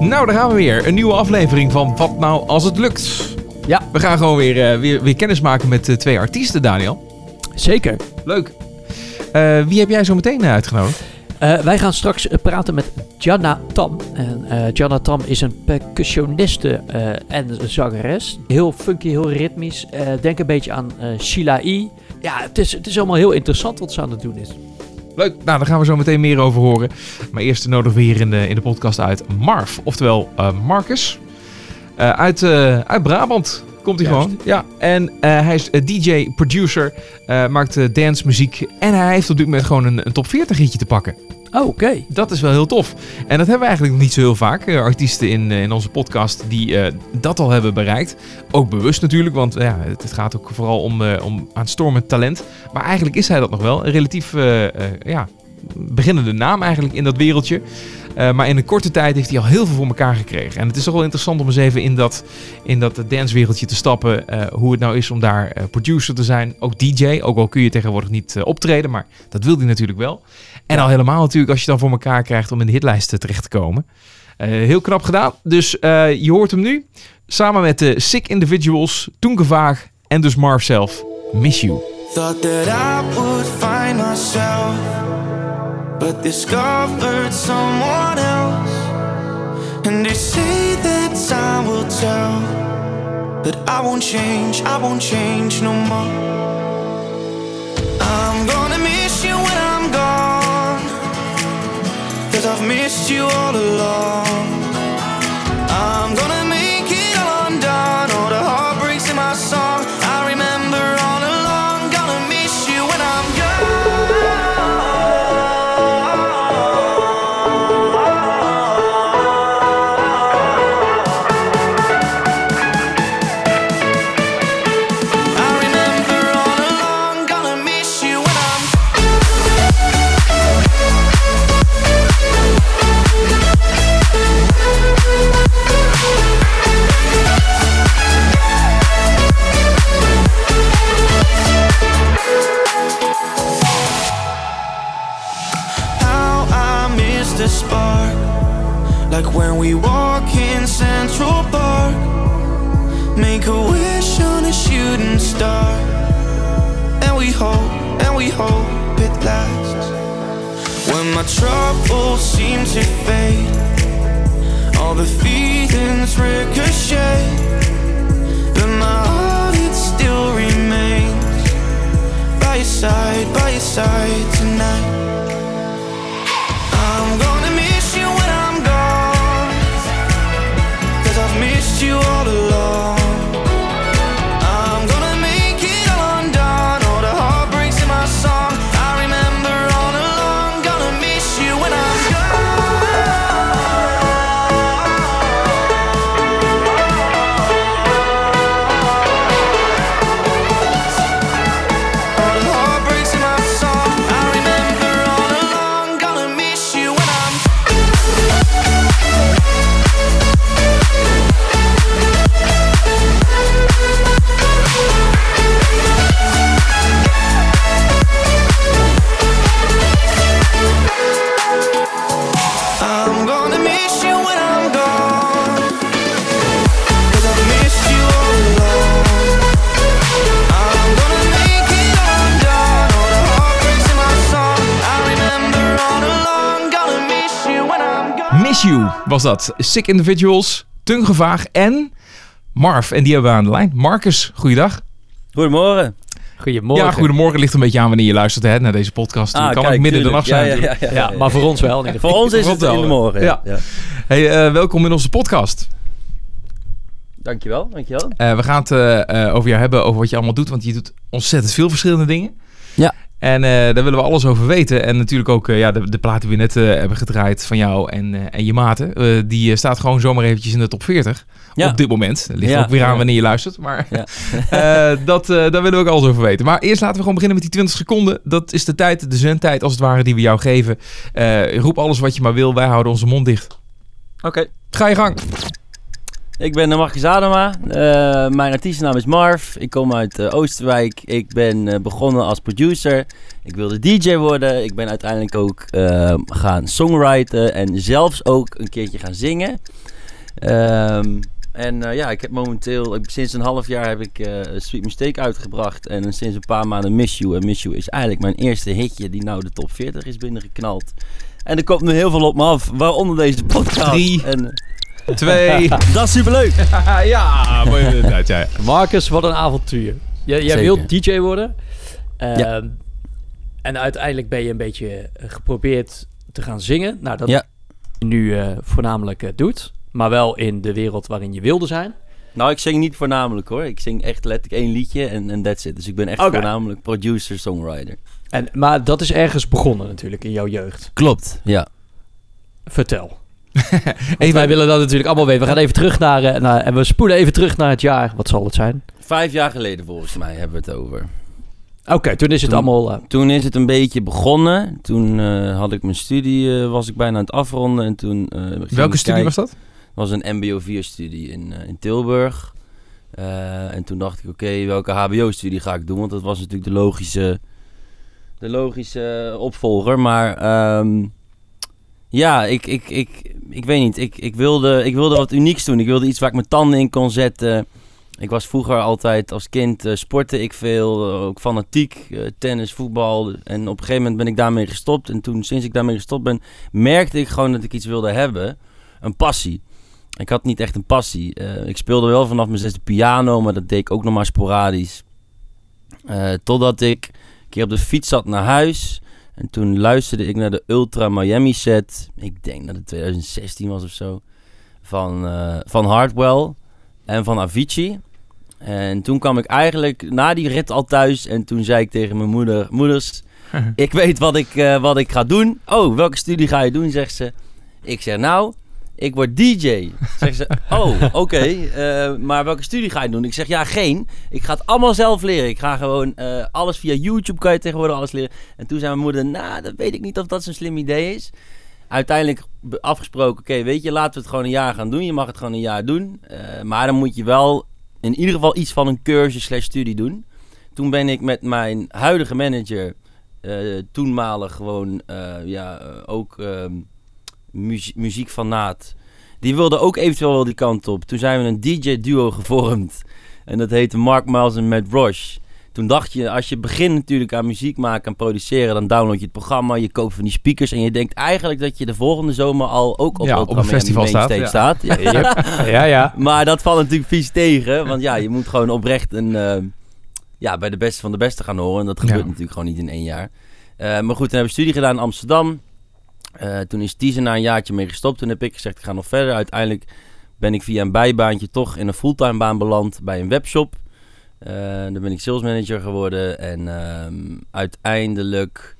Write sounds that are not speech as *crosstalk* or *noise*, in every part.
Nou, daar gaan we weer. Een nieuwe aflevering van Wat Nou Als Het Lukt. Ja. We gaan gewoon weer, uh, weer, weer kennis maken met uh, twee artiesten, Daniel. Zeker. Leuk. Uh, wie heb jij zo meteen uitgenodigd? wij gaan straks praten met Jana Tam. En Jana Tam is een percussioniste en zangeres. Heel funky, heel ritmisch. denk een beetje aan Sheila E. Ja, het is, het is allemaal heel interessant wat ze aan het doen is. Leuk, nou daar gaan we zo meteen meer over horen. Maar eerst nodigen we hier in de, in de podcast uit Marv, oftewel uh, Marcus. Uh, uit, uh, uit Brabant komt hij gewoon. Ja, en hij is DJ, producer, maakt dance muziek. En hij heeft op dit moment gewoon een, een top 40 hitje te pakken. Oh, oké. Dat is wel heel tof. En dat hebben we eigenlijk nog niet zo heel vaak. Uh, artiesten in, uh, in onze podcast die uh, dat al hebben bereikt. Ook bewust natuurlijk, want ja, het, het gaat ook vooral om, om aanstormend talent. Maar eigenlijk is hij dat nog wel. Een relatief ja, beginnende naam eigenlijk in dat wereldje. Maar in een korte tijd heeft hij al heel veel voor elkaar gekregen. En het is toch wel interessant om eens even in dat, in dat dancewereldje te stappen. hoe het nou is om daar producer te zijn. Ook DJ. Ook al kun je tegenwoordig niet optreden. Maar dat wil hij natuurlijk wel. En al helemaal natuurlijk als je dan voor elkaar krijgt om in de hitlijsten terecht te komen. Heel knap gedaan. Dus je hoort hem nu. Samen met de Sick Individuals, Toengevaag en dus Marv zelf. Miss You. Thought that I would find myself But discovered someone else. And they say that time will tell But I won't change, I won't change no more. I'm gonna miss you when I'm gone Cause I've missed you all along was dat. Sick Individuals, Tungevaag en Marv. En die hebben we aan de lijn. Marcus, goeiedag. Goedemorgen. Goedemorgen. Ja, goedemorgen ligt een beetje aan wanneer je luistert hè, naar deze podcast. Het kan ook midden de nacht zijn. Ah, Ja, ja, natuurlijk. ja, ja, Ja, maar voor ons wel. in ieder Voor ons is het in de morgen. ja. Ja. Hey, eh, welkom in onze podcast. Dankjewel, dankjewel. Eh, we gaan het eh, over jou hebben, over wat je allemaal doet. Want je doet ontzettend veel verschillende dingen. Ja. En eh, daar willen we alles over weten. En natuurlijk ook eh, ja, de, de platen die we net eh, hebben gedraaid van jou en, en je maten. die staat gewoon zomaar eventjes in de top 40. Ja. Op dit moment. Het ligt Ja, ook weer aan wanneer je luistert. Maar Ja. *laughs* dat, daar willen we ook alles over weten. Maar eerst laten we gewoon beginnen met die 20 seconden. Dat is de tijd, de zendtijd als het ware, die we jou geven. Roep alles wat je maar wil. Wij houden onze mond dicht. Oké. Ga je gang. Ik ben Marcus Adema. Eh, mijn artiestennaam is Marv. Ik kom uit eh, Oosterwijk. Ik ben eh, begonnen als producer. Ik wilde DJ worden. Ik ben uiteindelijk ook eh, gaan songwriten en zelfs ook een keertje gaan zingen. Ehm, en eh, ja, ik heb momenteel, ik, sinds een half jaar heb ik eh, Sweet Mistake uitgebracht. En sinds een paar maanden Miss You. En Miss You is eigenlijk mijn eerste hitje die nou de top 40 is binnengeknald. En er komt nu heel veel op me af, waaronder deze podcast. Drie. En, Twee. *laughs* dat is superleuk. *laughs* ja, mooi inderdaad, ja. *laughs* Marcus, wat een avontuur. Jij, jij wilt DJ worden. Ehm, Ja. En uiteindelijk ben je een beetje eh, geprobeerd te gaan zingen. Nou, dat Ja. je nu eh, voornamelijk eh, doet. Maar wel in de wereld waarin je wilde zijn. Nou, ik zing niet voornamelijk hoor. Ik zing echt letterlijk één liedje en en that's it. Dus ik ben echt voornamelijk producer, songwriter. En, maar dat is ergens begonnen natuurlijk in jouw jeugd. Klopt, ja. Vertel. *laughs* Hey, wij willen dat natuurlijk allemaal weten. We gaan even terug naar, eh, naar... En we spoelen even terug naar het jaar. Wat zal het zijn? Vijf jaar geleden volgens mij hebben we het over. Oké, toen is het Toen- allemaal... eh, Toen is het een beetje begonnen. Toen eh, had ik mijn studie, eh, was ik bijna aan het afronden. En toen, eh, Welke studie was dat? was een mbo 4-studie in, eh, in Tilburg. Eh, en toen dacht ik, oké, welke hbo-studie ga ik doen? Want dat was natuurlijk de logische, de logische opvolger. Maar ehm, ja, ik, ik, ik, ik weet niet. Ik, ik, wilde, ik wilde wat unieks doen. Ik wilde iets waar ik mijn tanden in kon zetten. Ik was vroeger altijd als kind eh, sportte ik veel, eh, ook fanatiek, eh, tennis, voetbal. En op een gegeven moment ben ik daarmee gestopt. En toen, sinds ik daarmee gestopt ben, merkte ik gewoon dat ik iets wilde hebben. Een passie. Ik had niet echt een passie. Ik speelde wel vanaf mijn zesde piano, maar dat deed ik ook nog maar sporadisch. Totdat ik een keer op de fiets zat naar huis. En toen luisterde ik naar de Ultra Miami set. Ik denk dat het 2016 was of zo. Van, eh, van Hardwell en van Avicii. En toen kwam ik eigenlijk na die rit al thuis. En toen zei ik tegen mijn moeder: Moeders, *laughs* ik weet wat ik, eh, wat ik ga doen. Oh, welke studie ga je doen? Zegt ze. Ik zeg: Nou, ik word DJ. Zegt ze: *laughs* Oh, oké. eh, maar welke studie ga je doen? Ik zeg: Ja, geen. Ik ga het allemaal zelf leren. Ik ga gewoon eh, alles via YouTube kan je tegenwoordig alles leren. En toen zei mijn moeder: Nou, dat weet ik niet of dat zo'n slim idee is. Uiteindelijk afgesproken: Oké, weet je, laten we het gewoon een jaar gaan doen. Je mag het gewoon een jaar doen. Eh, maar dan moet je wel in ieder geval iets van een cursus slash studie doen. Toen ben ik met mijn huidige manager, toenmalig gewoon, ja, eh, ook ehm muzie- muziekfanaat. Die wilde ook eventueel wel die kant op. Toen zijn we een DJ-duo gevormd. En dat heette Mark Miles en Matt Roche. Toen dacht je, als je begint natuurlijk aan muziek maken en produceren, dan download je het programma, je koopt van die speakers en je denkt eigenlijk dat je de volgende zomer al ook op, Ja, op een festival staat, ja. staat. *laughs* Ja. ja, ja. Maar dat valt natuurlijk vies tegen. Want ja, je moet gewoon oprecht een, eh, ja, bij de beste van de beste gaan horen. En dat gebeurt natuurlijk gewoon niet in één jaar. Eh, maar goed, toen heb ik studie gedaan in Amsterdam. Eh, toen is Tizen na een jaartje mee gestopt. Toen heb ik gezegd, ik ga nog verder. Uiteindelijk ben ik via een bijbaantje toch in een fulltime baan beland bij een webshop. Daar ben ik sales manager geworden. En ehm, uiteindelijk,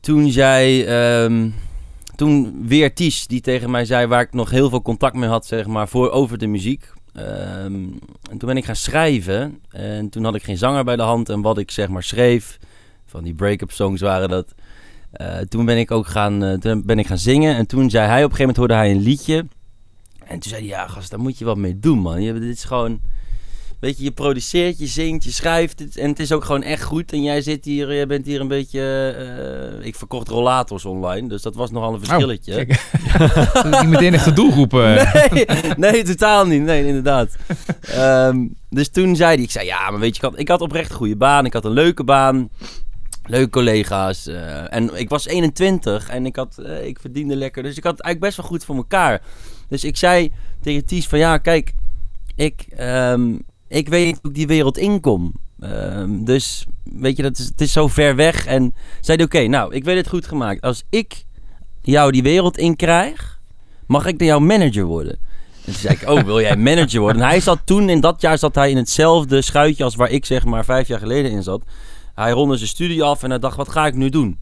toen zei... ehm, toen weer Ties die tegen mij zei waar ik nog heel veel contact mee had, zeg maar, voor over de muziek. Ehm, en toen ben ik gaan schrijven. En toen had ik geen zanger bij de hand. En wat ik zeg maar schreef, van die break-up songs waren dat. Eh, toen ben ik ook gaan, eh, toen ben ik gaan zingen. En toen zei hij, op een gegeven moment hoorde hij een liedje. En toen zei hij, ja gast, daar moet je wat mee doen man. Je, dit is gewoon, weet je, je produceert, je zingt, je schrijft. Het, en het is ook gewoon echt goed. En jij zit hier, jij bent hier een beetje, eh, ik verkocht rollators online. Dus dat was nogal een verschilletje. kijk. *laughs* Niet meteen echt de doelgroep. Nee, nee, totaal niet. Nee, inderdaad. Ehm, dus toen zei hij, ik zei, ja, maar weet je, ik had, ik had oprecht een goede baan. Ik had een leuke baan. Leuke collega's. eh, en ik was 21 en ik, had, eh, ik verdiende lekker. Dus ik had het eigenlijk best wel goed voor elkaar. Dus ik zei tegen Ties van, ja, kijk, ik, ehm, ik weet niet hoe ik die wereld inkom. Ehm, dus, weet je, dat is, het is zo ver weg. En zei oké, nou, ik weet het goed gemaakt. Als ik jou die wereld in krijg, mag ik dan jouw manager worden? En toen zei ik, oh, wil jij *laughs* manager worden? En hij zat toen, in dat jaar zat hij in hetzelfde schuitje als waar ik zeg maar vijf jaar geleden in zat. Hij ronde zijn studie af en hij dacht, wat ga ik nu doen?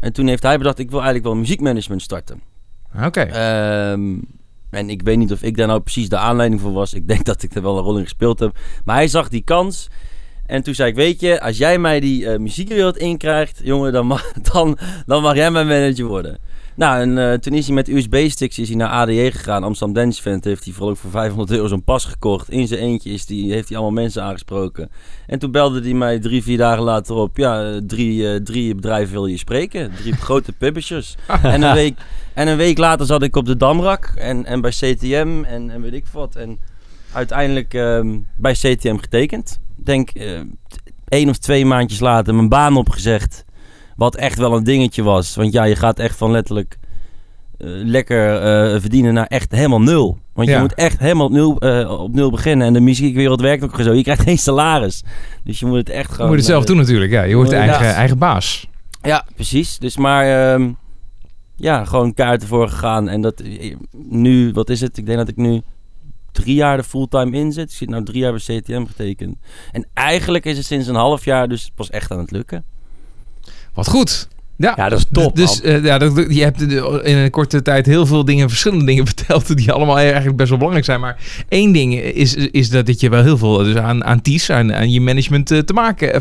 En toen heeft hij bedacht, ik wil eigenlijk wel muziekmanagement starten. Oké. Ehm, en ik weet niet of ik daar nou precies de aanleiding voor was. Ik denk *laughs* dat ik er wel een rol in gespeeld heb. Maar hij zag die kans. En toen zei ik, weet je, als jij mij die eh, muziekwereld inkrijgt, jongen, dan mag, *laughs* dan, dan mag jij mijn manager worden. Nou, en eh, toen is hij met USB-sticks is hij naar ADE gegaan. Amsterdam Dance Event heeft hij vooral ook voor 500 euro zo'n pas gekocht. In zijn eentje is die, heeft hij allemaal mensen aangesproken. En toen belde hij mij drie, vier dagen later op. Ja, eh, drie, eh, drie bedrijven wil je spreken. Drie *laughs* grote publishers. en, een week, en een week later zat ik op de Damrak en, en bij CTM en, en weet ik wat. En uiteindelijk ehm, bij CTM getekend. Ik Denk eh, één of twee maandjes later mijn baan opgezegd. Wat echt wel een dingetje was. Want ja, je gaat echt van letterlijk eh, lekker eh, verdienen naar echt helemaal nul. Want je moet echt helemaal op nul, eh, op nul beginnen. En de muziekwereld werkt ook zo. Je krijgt geen salaris. Dus je moet het echt Je gewoon... moet het zelf doen natuurlijk. Ja, je wordt Ja. eigen, eigen baas. ja, precies. Dus maar ehm, ja, gewoon kaarten voor gegaan. En dat nu, wat is het? Ik denk dat ik nu drie jaar er fulltime in zit. Ik zit nou drie jaar bij CTM getekend. En eigenlijk is het sinds een half jaar dus pas echt aan het lukken. Wat goed. Ja, Ja, dat is top, Dus man. eh, ja, dat, je hebt eh, in een korte tijd heel veel dingen, verschillende dingen *laughs* verteld die allemaal eigenlijk best wel belangrijk zijn. Maar één ding is, is dat, dat je wel heel veel dus aan, aan TIES, aan, aan je management eh, te maken,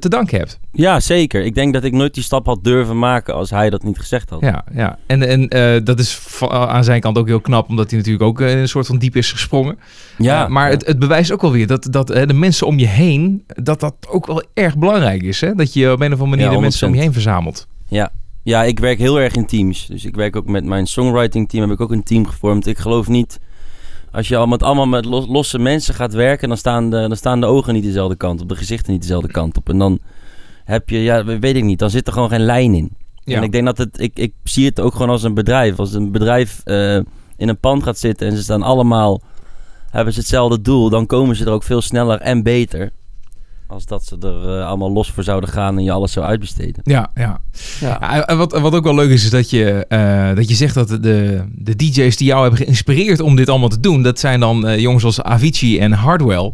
te danken hebt. Ja, zeker. Ik denk dat ik nooit die stap had durven maken als hij dat niet gezegd had. Ja, ja. En, en dat is aan zijn kant ook heel knap, omdat hij natuurlijk ook in een soort van diep is gesprongen. Ja, maar ja. Het, het bewijst ook wel weer dat, dat de mensen om je heen, dat dat ook wel erg belangrijk is. Hè? Dat je op een of andere manier Ja, de mensen om je 100%. heen verzamelt. Ja, ik werk heel erg in teams. Dus ik werk ook met mijn songwriting team. Heb ik ook een team gevormd. Ik geloof niet... Als je al met, allemaal met los- losse mensen gaat werken... Dan staan, de, dan staan de ogen niet dezelfde kant op. De gezichten niet dezelfde kant op. En dan heb je... Ja, weet ik niet. Dan zit er gewoon geen lijn in. Ja. En ik denk dat het... Ik, ik zie het ook gewoon als een bedrijf. Als een bedrijf eh, in een pand gaat zitten... En ze staan allemaal... Hebben ze hetzelfde doel... Dan komen ze er ook veel sneller en beter... Als dat ze er eh, allemaal los voor zouden gaan... En je alles zou uitbesteden. Ja, ja. Ja. Ja, en wat, wat ook wel leuk is, is dat je, eh, dat je zegt dat de, de DJ's die jou hebben geïnspireerd om dit allemaal te doen, dat zijn dan eh, jongens als Avicii en Hardwell.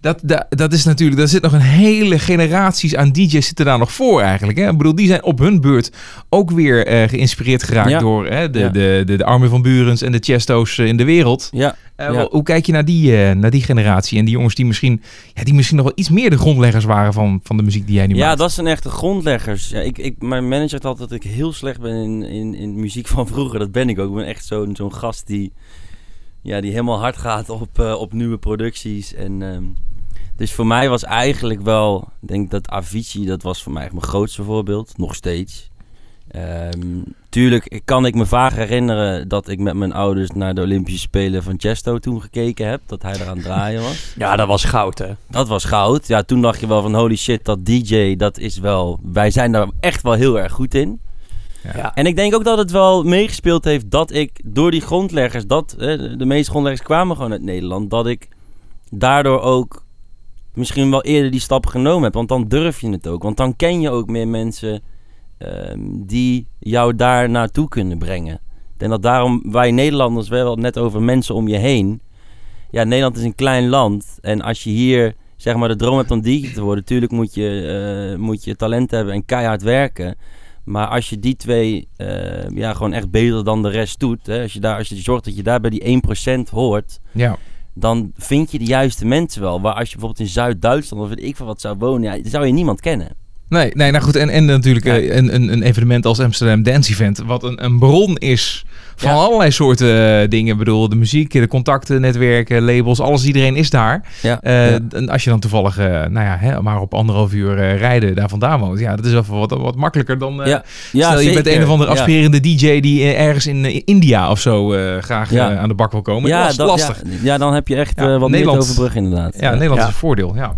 Dat, dat, dat is natuurlijk, daar zit nog een hele generaties aan DJ's zitten daar nog voor eigenlijk. Hè? Ik bedoel, die zijn op hun beurt ook weer eh, geïnspireerd geraakt Ja. door hè, de, Ja. de, de, de Armin van Burens en de Chesto's eh, in de wereld. Ja, Eh, Ja. Hoe kijk je naar die, naar die generatie en die jongens die misschien, ja, die misschien nog wel iets meer de grondleggers waren van, van de muziek die jij nu Ja, maakt? dat zijn echte grondleggers. Ja, ik, ik, mijn manager zegt altijd dat ik heel slecht ben in, in, in muziek van vroeger. Dat ben ik ook. Ik ben echt zo'n zo'n gast die, ja, die helemaal hard gaat op, op nieuwe producties. En, ehm, dus voor mij was eigenlijk wel, ik denk dat Avicii, dat was voor mij mijn grootste voorbeeld. Nog steeds. Ehm, tuurlijk kan ik me vaag herinneren dat ik met mijn ouders naar de Olympische Spelen van Chesto toen gekeken heb. Dat hij eraan draaien was. *laughs* ja, dat was goud, hè. Dat was goud. Ja, toen dacht je wel van holy shit, dat DJ, dat is wel... Wij zijn daar echt wel heel erg goed in. Ja. En ik denk ook dat het wel meegespeeld heeft dat ik door die grondleggers, dat, de meeste grondleggers kwamen gewoon uit Nederland, dat ik daardoor ook misschien wel eerder die stap genomen heb. Want dan durf je het ook. Want dan ken je ook meer mensen ehm, die jou daar naartoe kunnen brengen. Denk dat daarom wij Nederlanders, we hebben het net over mensen om je heen. Ja, Nederland is een klein land. En als je hier zeg maar de droom hebt om DJ te worden, natuurlijk moet je, eh, moet je talent hebben en keihard werken. Maar als je die twee eh, ja, gewoon echt beter dan de rest doet, hè, als, je daar, als je zorgt dat je daar bij die 1% hoort, Ja. Dan vind je de juiste mensen wel. Waar als je bijvoorbeeld in Zuid-Duitsland of weet ik veel wat zou wonen, ja, zou je niemand kennen. Nee, nee, nou goed. En, en natuurlijk Ja. eh, een, een, een evenement als Amsterdam Dance Event. Wat een, een bron is van Ja. allerlei soorten eh, dingen. Ik bedoel, de muziek, de contacten, netwerken, labels. Alles, iedereen is daar. Ja, Eh, ja. En als je dan toevallig, nou ja, hè, maar op anderhalf uur rijden daar vandaan woont. Ja, dat is wel wat, wat makkelijker dan... Ja, ja, stel je bent zeker. een of andere Ja. aspirerende DJ die ergens in India of zo graag Ja. aan de bak wil komen. Ja, dat is lastig. Ja, ja, dan heb je echt Ja, wat meer Nederland- overbruggen inderdaad. Ja, Nederland Ja. is een voordeel, ja.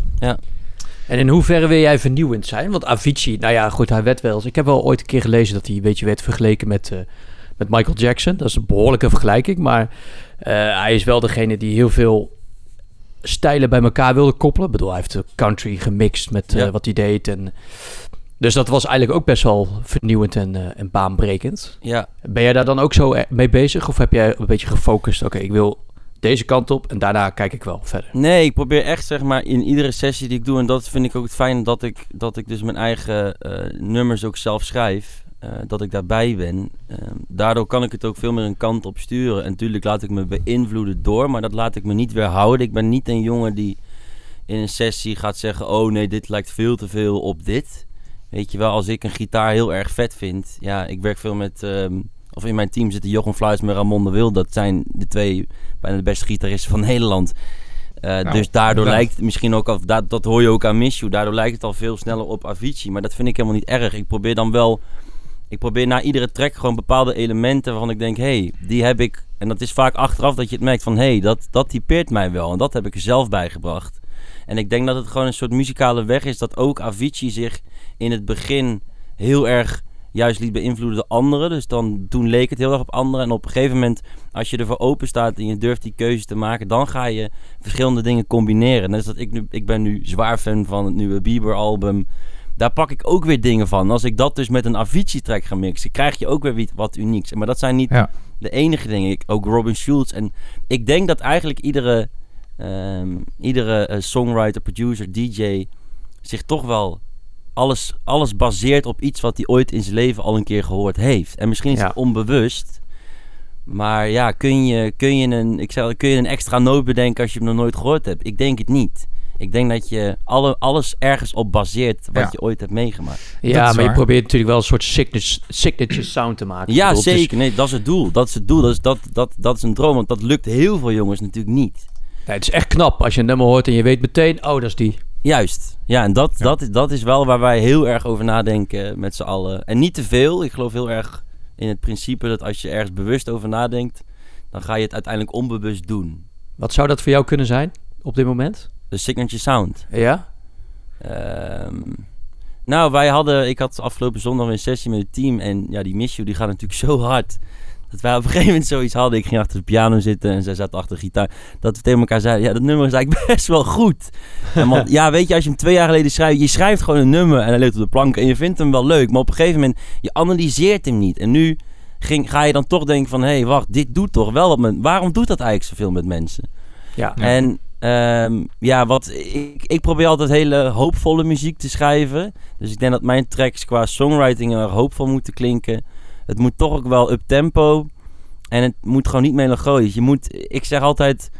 En in hoeverre wil jij vernieuwend zijn? Want Avicii, nou ja, goed, hij werd wel eens... Ik heb wel ooit een keer gelezen dat hij een beetje werd vergeleken met, eh, met Michael Jackson. Dat is een behoorlijke vergelijking, maar eh, hij is wel degene die heel veel stijlen bij elkaar wilde koppelen. Ik bedoel, hij heeft de country gemixt met eh, Ja. wat hij deed. En, dus dat was eigenlijk ook best wel vernieuwend en, eh, en baanbrekend. Ja, Ben jij daar dan ook zo eh, mee bezig? Of heb jij een beetje gefocust? Oké, ik wil deze kant op en daarna kijk ik wel verder. Nee, ik probeer echt zeg maar in iedere sessie die ik doe, en dat vind ik ook het fijne dat ik, dat ik dus mijn eigen eh, nummers ook zelf schrijf, eh, dat ik daarbij ben. Eh, daardoor kan ik het ook veel meer een kant op sturen. En natuurlijk laat ik me beïnvloeden door, maar dat laat ik me niet weerhouden. Ik ben niet een jongen die in een sessie gaat zeggen, oh nee, dit lijkt veel te veel op dit. Weet je wel, als ik een gitaar heel erg vet vind, ja, ik werk veel met, ehm, of in mijn team zitten Jochem Fluis en Ramon de Wil. Dat zijn de twee bijna de beste gitaristen van *laughs* Nederland. Uh, Nou, dus daardoor lijkt het misschien ook al, dat, dat hoor je ook aan You, daardoor lijkt het al veel sneller op Avicii. Maar dat vind ik helemaal niet erg. Ik probeer dan wel, ik probeer na iedere track gewoon bepaalde elementen waarvan ik denk, hé, hey, die heb ik. En dat is vaak achteraf dat je het merkt van, hé, hey, dat, dat typeert mij wel. En dat heb ik er zelf bij gebracht. En ik denk dat het gewoon een soort muzikale weg is dat ook Avicii zich in het begin heel erg juist liet beïnvloeden door anderen. Dus dan, toen leek het heel erg op anderen. En op een gegeven moment, als je ervoor open staat en je durft die keuze te maken, dan ga je verschillende dingen combineren. Net als dat ik nu, ik ben nu zwaar fan van het nieuwe Bieber-album. Daar pak ik ook weer dingen van. Als ik dat dus met een Avicii-track ga mixen, krijg je ook weer wat unieks. Maar dat zijn niet Ja. de enige dingen. Ik, ook Robin Schulz. En ik denk dat eigenlijk iedere, ehm, iedere eh, songwriter, producer, DJ zich toch wel alles, alles baseert op iets wat hij ooit in zijn leven al een keer gehoord heeft. En misschien is Ja. het onbewust. Maar ja, kun je, kun, je een, ik zeg, kun je een extra noot bedenken als je hem nog nooit gehoord hebt? Ik denk het niet. Ik denk dat je alle, alles ergens op baseert wat Ja. je ooit hebt meegemaakt. Ja, maar je probeert natuurlijk wel een soort signature, signature sound te maken. Ja, bedoel, is- zeker. Nee, dat is het doel. Dat is het doel. Dat is, dat, dat, dat is een droom. Want dat lukt heel veel jongens natuurlijk niet. nee, het is echt knap als je een nummer hoort en je weet meteen, oh, dat is die. Juist. Ja, en dat, Ja. Dat, is, dat is wel waar wij heel erg over nadenken met z'n allen. En niet te veel. Ik geloof heel erg in het principe dat als je ergens bewust over nadenkt, dan ga je het uiteindelijk onbewust doen. Wat zou dat voor jou kunnen zijn op dit moment? De signature sound. Ja? Ehm, nou, wij hadden, ik had afgelopen zondag weer een sessie met het team. En ja, die Miss You, die gaat natuurlijk zo hard. Dat wij op een gegeven moment zoiets hadden. Ik ging achter de piano zitten en zij zat achter de gitaar. Dat we tegen elkaar zeiden, ja, dat nummer is eigenlijk *laughs* best wel goed. En man, *laughs* ja, weet je, als je hem twee jaar geleden schrijft, je schrijft gewoon een nummer en hij ligt op de plank en je vindt hem wel leuk. Maar op een gegeven moment, je analyseert hem niet. En nu ging, ga je dan toch denken van, hé, hey, wacht, dit doet toch wel wat met... Waarom doet dat eigenlijk zoveel met mensen? Ja. Ja. En ehm, ja, wat, ik, ik probeer altijd hele hoopvolle muziek te schrijven. Dus ik denk dat mijn tracks qua songwriting er hoopvol moeten klinken. Het moet toch ook wel up tempo. En het moet gewoon niet melancholisch. Je moet, ik zeg altijd,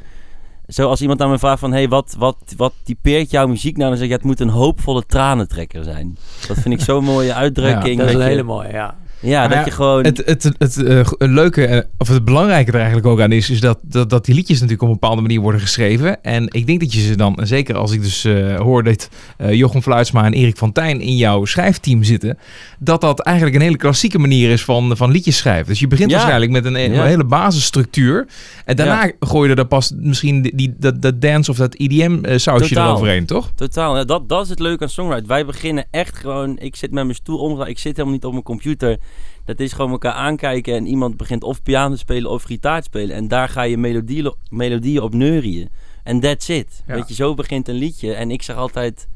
zoals iemand aan me vraagt van... Hey, wat, wat, wat typeert jouw muziek nou? Dan zeg ik, het moet een hoopvolle tranentrekker zijn. Dat vind ik zo'n mooie *laughs* uitdrukking. Dat is een je- hele mooie, ja. Ja, dat je gewoon... Het, het, het, eh, g- leuke, eh, of het belangrijke er eigenlijk ook aan is, is dat, dat, dat die liedjes natuurlijk op een bepaalde manier worden geschreven. En ik denk dat je ze dan, zeker als ik dus eh, hoor dat eh, Jochem Fluitsma en Erik van Tijn in jouw schrijfteam zitten, dat dat eigenlijk een hele klassieke manier is van, van liedjes schrijven. Dus je begint Ja. waarschijnlijk met een, een Ja. hele basisstructuur. En daarna gooi je er dan pas misschien die, die, dat, dat dance of dat EDM-sausje Totaal. eroverheen, toch? Totaal. Dat, dat is het leuke aan Songwrite. Wij beginnen echt gewoon... Ik zit met mijn stoel omgedraaid. Ik zit helemaal niet op mijn computer. Dat is gewoon elkaar aankijken en iemand begint of piano te spelen of gitaar te spelen. En daar ga je melodieën, melodieën op neurieën. En that's it. Ja. Weet je, zo begint een liedje. En ik zeg altijd...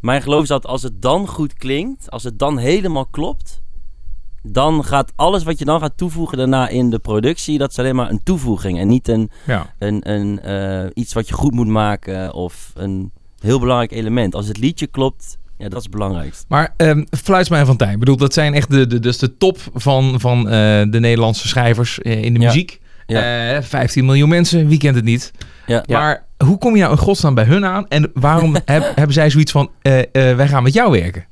Mijn geloof is dat als het dan goed klinkt, als het dan helemaal klopt... Dan gaat alles wat je dan gaat toevoegen daarna in de productie, dat is alleen maar een toevoeging. En niet een, Ja. een, een, eh, iets wat je goed moet maken of een heel belangrijk element. Als het liedje klopt, ja, dat is het belangrijkste. Maar ehm Fluitsma en Van Tijn, ik bedoel, dat zijn echt de, de, dus de top van, van eh, de Nederlandse schrijvers eh, in de Ja. muziek. Ja. Eh, 15 miljoen mensen, wie kent het niet? Ja. Ja. Maar hoe kom je nou in godsnaam bij hun aan? En waarom *laughs* heb, hebben zij zoiets van, eh, eh, wij gaan met jou werken?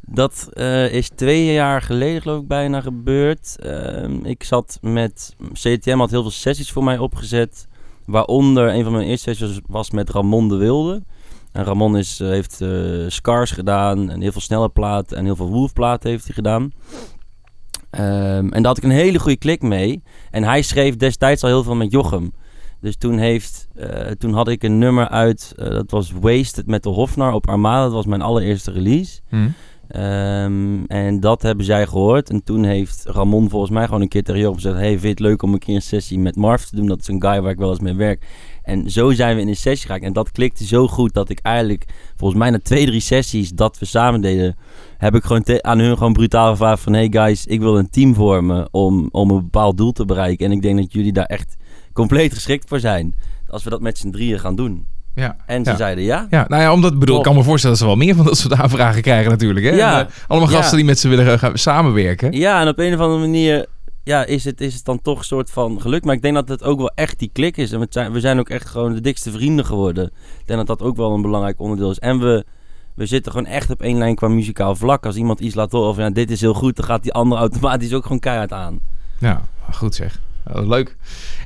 Dat eh, is twee jaar geleden geloof ik bijna gebeurd. Ehm, ik zat met... CTM had heel veel sessies voor mij opgezet. Waaronder een van mijn eerste sessies was met Ramon de Wilde. En Ramon is, eh, heeft eh, Scars gedaan en heel veel snelle platen en heel veel Wolf platen heeft hij gedaan. Ehm, en daar had ik een hele goede klik mee. En hij schreef destijds al heel veel met Jochem. Dus toen, heeft, eh, toen had ik een nummer uit, dat was Wasted met de Hofnar op Armada. Dat was mijn allereerste release. Ehm, en dat hebben zij gehoord. En toen heeft Ramon volgens mij gewoon een keer tegen Jochem gezegd... Hey, vind je het leuk om een keer een sessie met Marv te doen? Dat is een guy waar ik wel eens mee werk. En zo zijn we in een sessie geraakt. En dat klikte zo goed dat ik eigenlijk... Volgens mij na twee, drie sessies dat we samen deden... heb ik gewoon aan hun gewoon brutaal gevraagd van... Hey guys, ik wil een team vormen om, om een bepaald doel te bereiken. En ik denk dat jullie daar echt compleet geschikt voor zijn. Als we dat met z'n drieën gaan doen. Ja. En ze Ja. zeiden ja. Ja, nou ja, omdat ik bedoel, ik kan me voorstellen dat ze wel meer van dat soort aanvragen krijgen natuurlijk. Hè? Ja. En, eh, allemaal Ja. gasten die met ze willen gaan samenwerken. Ja, en op een of andere manier ja, is, het, is het dan toch een soort van geluk. Maar ik denk dat het ook wel echt die klik is. En we zijn, we zijn ook echt gewoon de dikste vrienden geworden. Ik denk dat dat ook wel een belangrijk onderdeel is. En we, we zitten gewoon echt op één lijn qua muzikaal vlak. Als iemand iets laat horen van ja, dit is heel goed, dan gaat die ander automatisch ook gewoon keihard aan. Ja, goed zeg. Oh, leuk.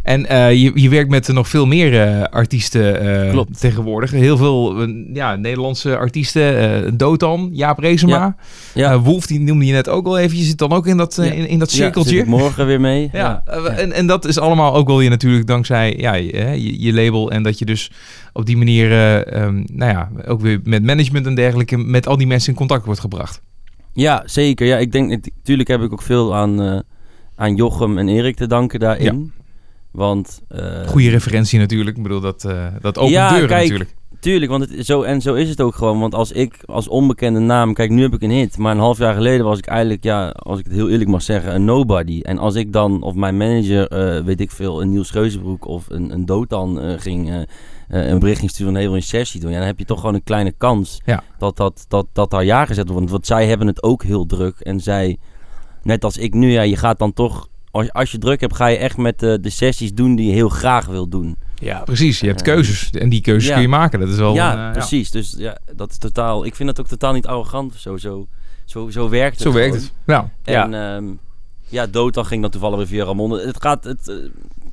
En eh, je, je werkt met nog veel meer eh, artiesten eh, Klopt. tegenwoordig. Heel veel eh, ja, Nederlandse artiesten. eh Dotan, Jaap Reesema. Ja. Ja. Eh, Wolf, die noemde je net ook al even. Je zit dan ook in dat, eh, Ja. in, in dat Ja, cirkeltje. ik morgen weer mee. Ja, eh, En, en dat is allemaal ook wel je natuurlijk dankzij ja, je, je, je label. En dat je dus op die manier, eh, ehm, nou ja, ook weer met management en dergelijke, met al die mensen in contact wordt gebracht. Ja, zeker. Ja, ik denk, natuurlijk heb ik ook veel aan, eh, aan Jochem en Erik te danken daarin. Want, eh, Goede referentie natuurlijk. Ik bedoel, dat, eh dat opent Ja, deuren kijk, natuurlijk. Tuurlijk, want het, zo, en zo is het ook gewoon. Want als ik als onbekende naam, kijk, nu heb ik een hit. Maar een half jaar geleden was ik eigenlijk, ja, als ik het heel eerlijk mag zeggen, een nobody. En als ik dan, of mijn manager, eh, weet ik veel, een Niels Geuzenbroek of een, een Dotan ging, een bericht ging sturen van, je een sessie doen? Ja, dan heb je toch gewoon een kleine kans Ja. dat, dat, dat, dat daar ja gezet wordt. Want zij hebben het ook heel druk. En zij, net als ik nu, ja, je gaat dan toch, als, als je druk hebt, ga je echt met de, de sessies doen die je heel graag wil doen. Ja, Precies, je hebt Eh, keuzes. En die keuzes ja. kun je maken. Dat is wel... ja, eh, precies. Dus ja, dat is totaal. Ik vind het ook totaal niet arrogant of zo. Zo, zo, zo werkt het. Zo werkt gewoon. het. Ja. En ja, ja Dota ging dan toevallig weer via Ramon. Het gaat. Het, eh,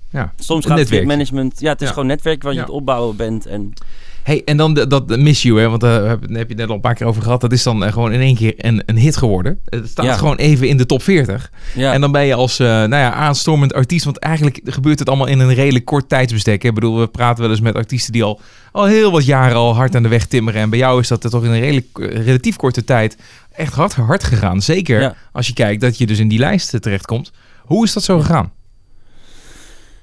ja. soms gaat het management. Ja, het is Ja. gewoon netwerk waar je Ja. het opbouwen bent. En Hey, en dan de, dat Miss You, hè, want daar heb, daar heb je het net al een paar keer over gehad. Dat is dan eh, gewoon in één keer een, een hit geworden. Het staat Ja. gewoon even in de top 40. ja, En dan ben je als eh, nou ja, aanstormend artiest. Want eigenlijk gebeurt het allemaal in een redelijk kort tijdsbestek. Hè. Ik bedoel, we praten wel eens met artiesten die al, al heel wat jaren al hard aan de weg timmeren. En bij jou is dat er toch in een redelijk, eh, relatief korte tijd echt hard, hard gegaan. Zeker Ja. als je kijkt dat je dus in die lijst eh, terechtkomt. Hoe is dat zo gegaan?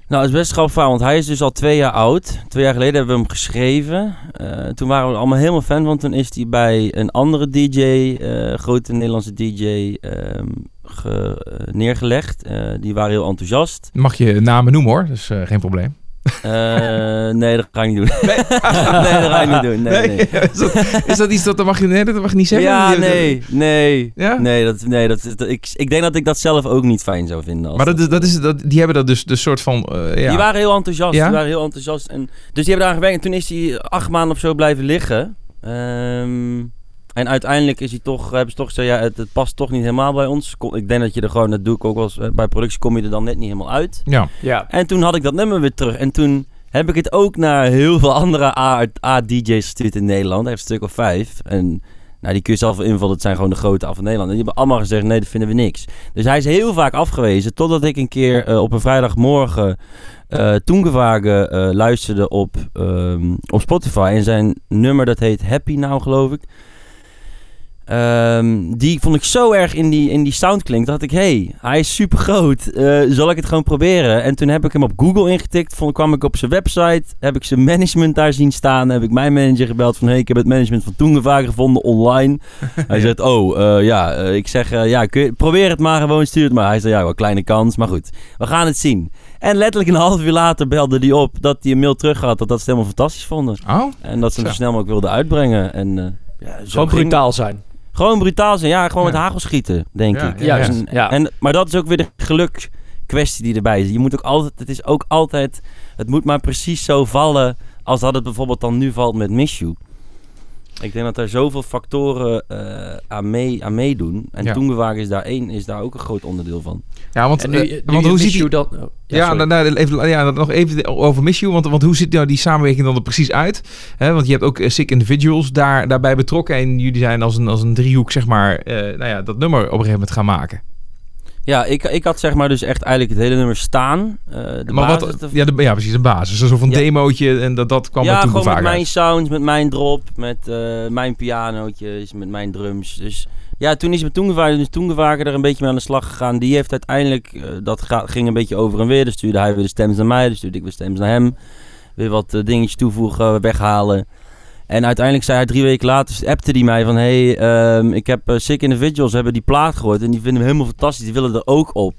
Nou, het is best grappig, want hij is dus al twee jaar oud. Twee jaar geleden hebben we hem geschreven. Eh, toen waren we allemaal helemaal fan, want toen is hij bij een andere DJ, eh, grote Nederlandse DJ, ehm, eh, neergelegd. Die waren heel enthousiast. Mag je namen noemen hoor, dus geen probleem. Eh, nee, dat ga ik niet doen. Nee, *laughs* dat ga ik niet doen. Nee, nee. is, dat, is dat iets dat, dat mag je, nee, dat mag je niet zeggen? Ja, nee, nee. Ja? Nee, dat, nee dat, dat- ik, ik denk dat ik dat zelf ook niet fijn zou vinden. Als Maar dat, is- dat is, dat, die hebben dat dus de soort van... eh, ja. Die waren heel enthousiast. Ja? Die waren heel enthousiast. En, dus die hebben daar gewerkt. En toen is hij acht maanden of zo blijven liggen. Ehm, en uiteindelijk is hij toch, hebben ze toch gezegd, ja, het, het past toch niet helemaal bij ons. Kom- Ik denk dat je er gewoon, dat doe ik ook wel eens, eh, bij productie kom je er dan net niet helemaal uit. ja. ja. En toen had ik dat nummer weer terug. En toen heb ik het ook naar heel veel andere A- A-DJ's gestuurd in Nederland. Hij heeft een stuk of vijf. En nou, die kun je zelf wel invullen. Het zijn gewoon de grote af van Nederland. En die hebben allemaal gezegd, nee, dat vinden we niks. Dus hij is heel vaak afgewezen. Totdat ik een keer eh, op een vrijdagmorgen eh Toengevagen eh luisterde op, ehm, op Spotify. En zijn nummer, dat heet Happy Now, geloof ik. Ehm, die vond ik zo erg in die, in die sound klinkt. Dat ik, hey, hij is super groot. zal ik het gewoon proberen? En toen heb ik hem op Google ingetikt. Vond, kwam ik op zijn website. Heb ik zijn management daar zien staan. Heb ik mijn manager gebeld van, hey, ik heb het management van Toengevagen gevonden online. *laughs* Hij zegt, oh, eh, ja, eh, ik zeg, eh, ja, kun je, probeer het maar gewoon, stuur het maar. Hij zei, ja, wel kleine kans, maar goed. We gaan het zien. En letterlijk een *laughs* half uur later belde hij op dat hij een mail terug had. Dat dat ze het helemaal fantastisch vonden. Oh, En dat ze hem Zo. snel mogelijk wilden uitbrengen. En, eh, ja, zo Gewoon ging- brutaal zijn. Gewoon brutaal zijn. Ja, gewoon Ja. met hagel schieten, denk Ja, ik. ja, Juist, En, ja. en, maar dat is ook weer de geluk kwestie die erbij is. Je moet ook altijd, het is ook altijd, het moet maar precies zo vallen als dat het bijvoorbeeld dan nu valt met Miss You. Ik denk dat er zoveel factoren eh, aan, mee, aan meedoen. En Ja. Toengewagen is daar één, is daar ook een groot onderdeel van. ja, want, nu, eh, nu want hoe ziet die... You dan... oh, Ja, nou, nou, even, ja, nog even over Miss You. Want, want hoe ziet nou die samenwerking dan er precies uit? Hè, want je hebt ook eh, Sick Individuals daar, daarbij betrokken. En jullie zijn als een, als een driehoek, zeg maar, eh, nou ja, dat nummer op een gegeven moment gaan maken. Ja, ik, ik had zeg maar dus echt eigenlijk het hele nummer staan. Eh, de maar basis wat, ja, de, ja, precies, een basis. Een soort van Ja. demootje en dat, dat kwam ja, er toen gewoon met mijn uit. sounds, met mijn drop, met eh, mijn pianootjes, met mijn drums. Dus ja, toen is met Toengevaker, dus Toengevaker er een beetje mee aan de slag gegaan. Die heeft uiteindelijk, eh, dat ga- ging een beetje over en weer. Dus stuurde hij weer de stems naar mij, dus stuurde ik weer stems naar hem. Weer wat dingetjes toevoegen, weghalen. En uiteindelijk zei hij drie weken later, appte hij mij van... Hey, ehm, ik heb eh, Sick Individuals, hebben die plaat gehoord en die vinden hem helemaal fantastisch. Die willen er ook op.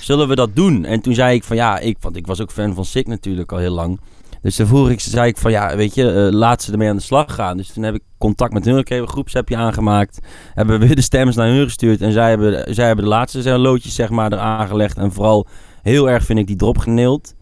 Zullen we dat doen? En toen zei ik van ja, ik, want ik was ook fan van Sick natuurlijk al heel lang. Dus toen vroeg ik, zei ik van ja, weet je, eh, laat ze ermee aan de slag gaan. Dus toen heb ik contact met hun, heb een groepsappje aangemaakt. Hebben we weer de stems naar hun gestuurd. En zij hebben, zij hebben de laatste loodjes zeg maar eraan gelegd. En vooral heel erg vind ik die drop geneeld.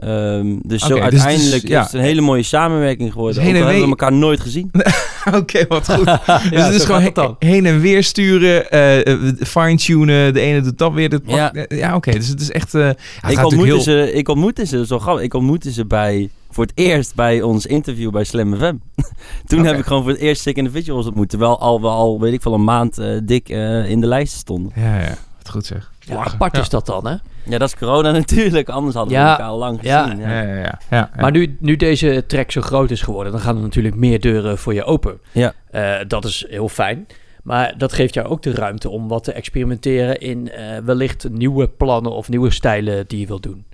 Ehm, dus zo dus uiteindelijk is, het een hele mooie samenwerking geworden. Dus hebben we elkaar nooit gezien. *laughs* Oké, wat goed. *laughs* dus het is gewoon he- heen en weer sturen, eh, eh, fine-tunen. De ene doet dat weer. Dat Ja. ja, ja oké. Dus het is echt... eh ik, ontmoette heel... ze, ik ontmoette ze, zo grappig, ik ontmoette ze bij, voor het eerst bij ons interview bij Slam FM. *laughs* Toen heb ik gewoon voor het eerst Sick Individuals ontmoet. Terwijl al, we al, weet ik veel, een maand eh, dik eh, in de lijst stonden. Ja, ja. Wat goed zeg. Ja, apart Ja. is dat dan, hè? Ja, dat is corona *laughs* natuurlijk. Anders hadden we Ja, elkaar al lang ja. gezien. Ja, ja, ja. ja, ja. Maar nu, nu deze track zo groot is geworden, dan gaan er natuurlijk meer deuren voor je open. Ja. Eh, dat is heel fijn. Maar dat geeft jou ook de ruimte om wat te experimenteren in eh, wellicht nieuwe plannen of nieuwe stijlen die je wilt doen.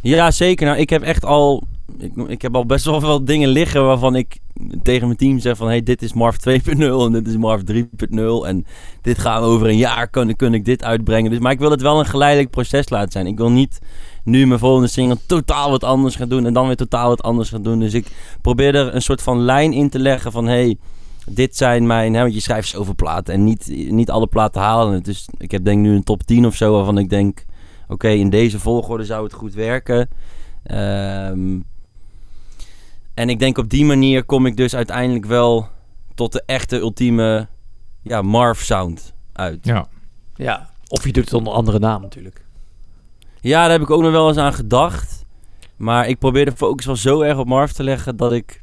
Ja, zeker. Nou, ik heb echt al... Ik, ik heb al best wel veel dingen liggen waarvan ik tegen mijn team zeg van... Hey, dit is Marv *laughs* 2.0 en dit is Marv 3.0 en dit gaan we over een jaar, kun, kun ik dit uitbrengen. Dus, maar ik wil het wel een geleidelijk proces laten zijn. Ik wil niet nu mijn volgende single totaal wat anders gaan doen en dan weer totaal wat anders gaan doen. Dus ik probeer er een soort van lijn in te leggen van... Hey, dit zijn mijn... Hè, want je schrijft zoveel platen en niet, niet alle platen halen. Dus ik heb denk nu een top 10 of zo waarvan ik denk... Oké, in deze volgorde zou het goed werken. Ehm, en ik denk op die manier kom ik dus uiteindelijk wel tot de echte ultieme ja, Marv sound uit. Ja. Ja. Of je doet het onder andere naam natuurlijk. Ja, daar heb ik ook nog wel eens aan gedacht. Maar ik probeer de focus wel zo erg op Marv te leggen dat ik...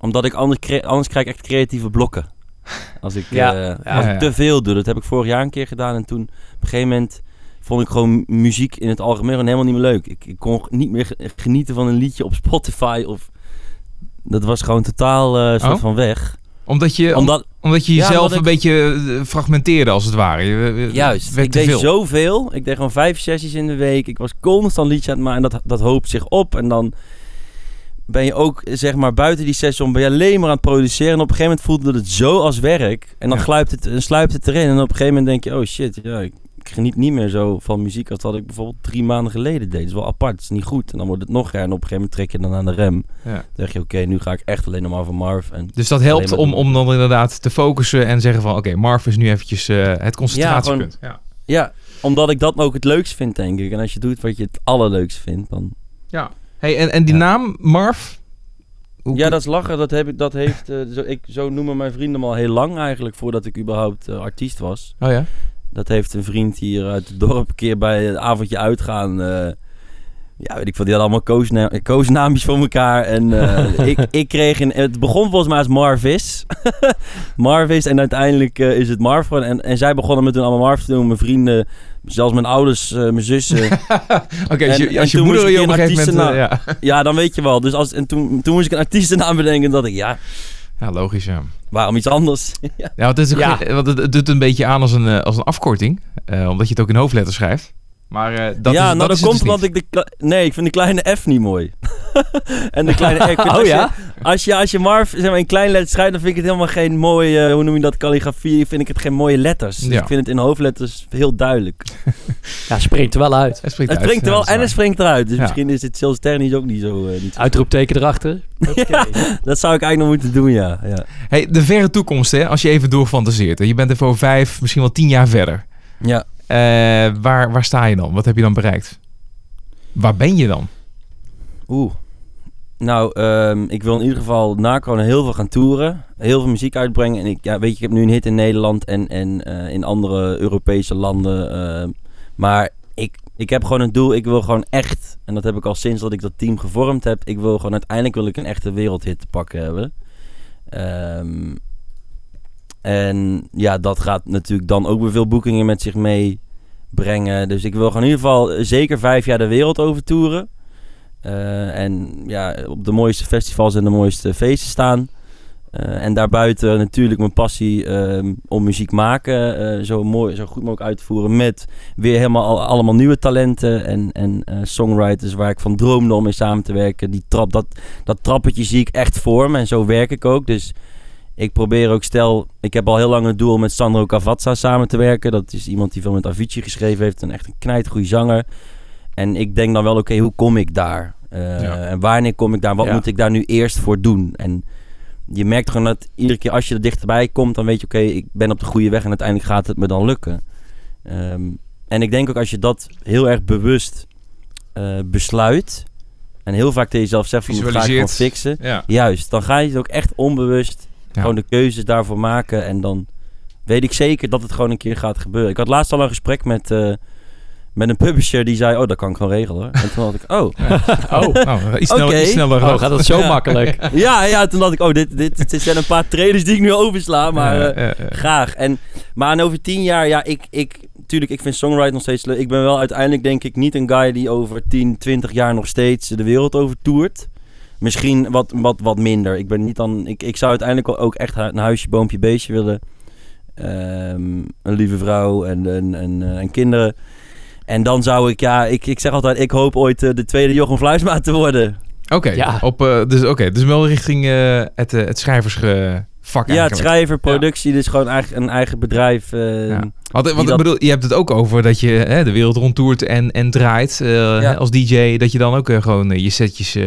Omdat ik anders, cre- anders krijg ik echt creatieve blokken. Als ik, Ja, eh, ja, als ja. ik te veel doe. Dat heb ik vorig jaar een keer gedaan. En toen op een gegeven moment vond ik gewoon muziek in het algemeen gewoon helemaal niet meer leuk. Ik, ik kon niet meer ge- genieten van een liedje op Spotify of... Dat was gewoon totaal eh soort Oh? van weg. Omdat je, om- Omdat, omdat je jezelf een beetje eh, fragmenteerde, als het ware. Je, je- Juist, ik deed veel. zoveel. Ik deed gewoon vijf sessies in de week. Ik was constant liedjes aan het maken en dat, dat hoopt zich op. En dan ben je ook, zeg maar, buiten die sessie om ben je alleen maar aan het produceren. En op een gegeven moment voelde het zo als werk. En dan Ja. gluipt het, en sluipt het erin. En op een gegeven moment denk je, oh shit, ja, ik, ik geniet niet meer zo van muziek als dat ik bijvoorbeeld drie maanden geleden deed. Dat is wel apart, het is niet goed. En dan wordt het nog er. En op een gegeven moment trek je dan aan de rem. Ja. Dan zeg je, oké, nu ga ik echt alleen nog maar van Marv. En Dus dat helpt om, om dan inderdaad te focussen en zeggen van... Oké, Marv is nu eventjes eh, het concentratiepunt. Ja, ja, omdat ik dat ook het leukst vind, denk ik. En als je doet wat je het allerleukst vindt, dan... ja. Hey, en, en die Ja. naam, Marv? Ja, dat is lachen. Dat, heb ik, dat heeft, eh, zo, ik, zo noemen mijn vrienden me al heel lang eigenlijk, voordat ik überhaupt eh, artiest was. Oh ja? Dat heeft een vriend hier uit het dorp een keer bij een avondje uitgaan. eh, ja, weet ik veel, die hadden allemaal koosna koosnaampjes voor elkaar. En eh, *laughs* ik, ik kreeg een... Het begon volgens mij als Marvis. *laughs* Marvis en uiteindelijk eh, is het Marv geworden. En, en zij begonnen me toen allemaal Marv te doen. Mijn vrienden, zelfs mijn ouders, mijn zussen. *laughs* Oké, als je, als je moeder je op een gegeven moment... ja. ja, dan weet je wel. Dus als, en toen, toen moest ik een artiestennaam bedenken. dat ik, ja, ja, logisch, ja. waarom iets anders? *laughs* Ja, want het, is ook Ja. want het, het doet een beetje aan als een, eh, als een afkorting. eh, omdat je het ook in hoofdletters schrijft. Maar eh, dat ja, is, nou dat komt dus omdat ik de... Nee, ik vind de kleine F niet mooi. *laughs* en de kleine R. *laughs* Oh als ja? Je, als, je, als je Marv zeg maar, in klein letter schrijft, dan vind ik het helemaal geen mooie... eh, hoe noem je dat? Calligrafie. Vind ik het geen mooie letters. Dus Ja. ik vind het in hoofdletters heel duidelijk. *laughs* Ja, springt er wel uit. Het springt Het uit. springt er wel en het springt eruit. Dus Ja. misschien is het zelfs technisch ook niet zo... eh, niet zo Uitroepteken erachter. Ja, dat zou ik eigenlijk nog moeten doen, ja. ja. Hey, de verre toekomst, hè, als je even doorfantaseert. hè. Je bent er voor vijf, misschien wel tien jaar verder. Ja, waar, waar sta je dan? Wat heb je dan bereikt? Waar ben je dan? Oeh. Nou, ehm, ik wil in ieder geval na corona heel veel gaan toeren. Heel veel muziek uitbrengen. En ik, ja, weet je, ik heb nu een hit in Nederland en, en eh, in andere Europese landen. ehm, maar ik, ik heb gewoon een doel. Ik wil gewoon echt, en dat heb ik al sinds dat ik dat team gevormd heb. Ik wil gewoon uiteindelijk wil ik een echte wereldhit te pakken hebben. Ehm, en ja, dat gaat natuurlijk dan ook weer veel boekingen met zich meebrengen. Dus ik wil gewoon in ieder geval zeker vijf jaar de wereld over toeren. Eh, en ja, op de mooiste festivals en de mooiste feesten staan. Eh, en daarbuiten natuurlijk mijn passie ehm, om muziek maken eh, zo, mooi, zo goed mogelijk uit te voeren. Met weer helemaal al- allemaal nieuwe talenten en, en eh, songwriters waar ik van droomde om mee samen te werken. Die trap, dat, dat trappetje zie ik echt voor me en zo werk ik ook. Dus ik probeer ook, stel, ik heb al heel lang het doel om met Sandro Cavazza samen te werken. Dat is iemand die veel met Avicii geschreven heeft. En echt een knijtgoeie zanger. En ik denk dan wel, oké, hoe kom ik daar? Ja. En wanneer kom ik daar? Wat Ja. moet ik daar nu eerst voor doen? En je merkt gewoon dat iedere keer als je er dichterbij komt, dan weet je, oké, ik ben op de goede weg en uiteindelijk gaat het me dan lukken. Ehm, en ik denk ook als je dat heel erg bewust eh, besluit, En heel vaak tegen jezelf zegt van, ga ik gewoon fixen. Ja. Juist, dan ga je het ook echt onbewust Ja. gewoon de keuzes daarvoor maken. En dan weet ik zeker dat het gewoon een keer gaat gebeuren. Ik had laatst al een gesprek met, eh, met een publisher die zei, oh, dat kan ik gewoon regelen. hoor. En toen had ik, oh. *laughs* Oh, Nou, iets sneller, Oké. iets sneller oh, gaat dat zo *laughs* Ja. makkelijk? ja, ja, toen dacht ik, oh, dit, dit, dit zijn een paar traders die ik nu oversla. Maar Ja, eh, ja, ja. graag. En, maar en over tien jaar, ja, ik, ik, tuurlijk, ik vind songwriting nog steeds leuk. Ik ben wel uiteindelijk, denk ik, niet een guy die over 10, 20 jaar nog steeds de wereld over toert. Misschien wat, wat, wat minder. Ik ben niet dan. Ik, ik zou uiteindelijk wel ook echt een huisje, boompje, beestje willen. Ehm, een lieve vrouw en, en, en, eh, en kinderen. En dan zou ik, ja, ik, ik zeg altijd, ik hoop ooit eh, de tweede Jochem Fluisma te worden. Oké, Ja. op, eh, dus, oké, dus wel richting eh, het, eh, het Ja, het schrijven, productie, dus gewoon eigen, een eigen bedrijf. eh, Ja. Dat- bedoel, je hebt het ook over dat je hè, de wereld rondtoert en, en draait eh, als DJ. Dat je dan ook eh, gewoon je setjes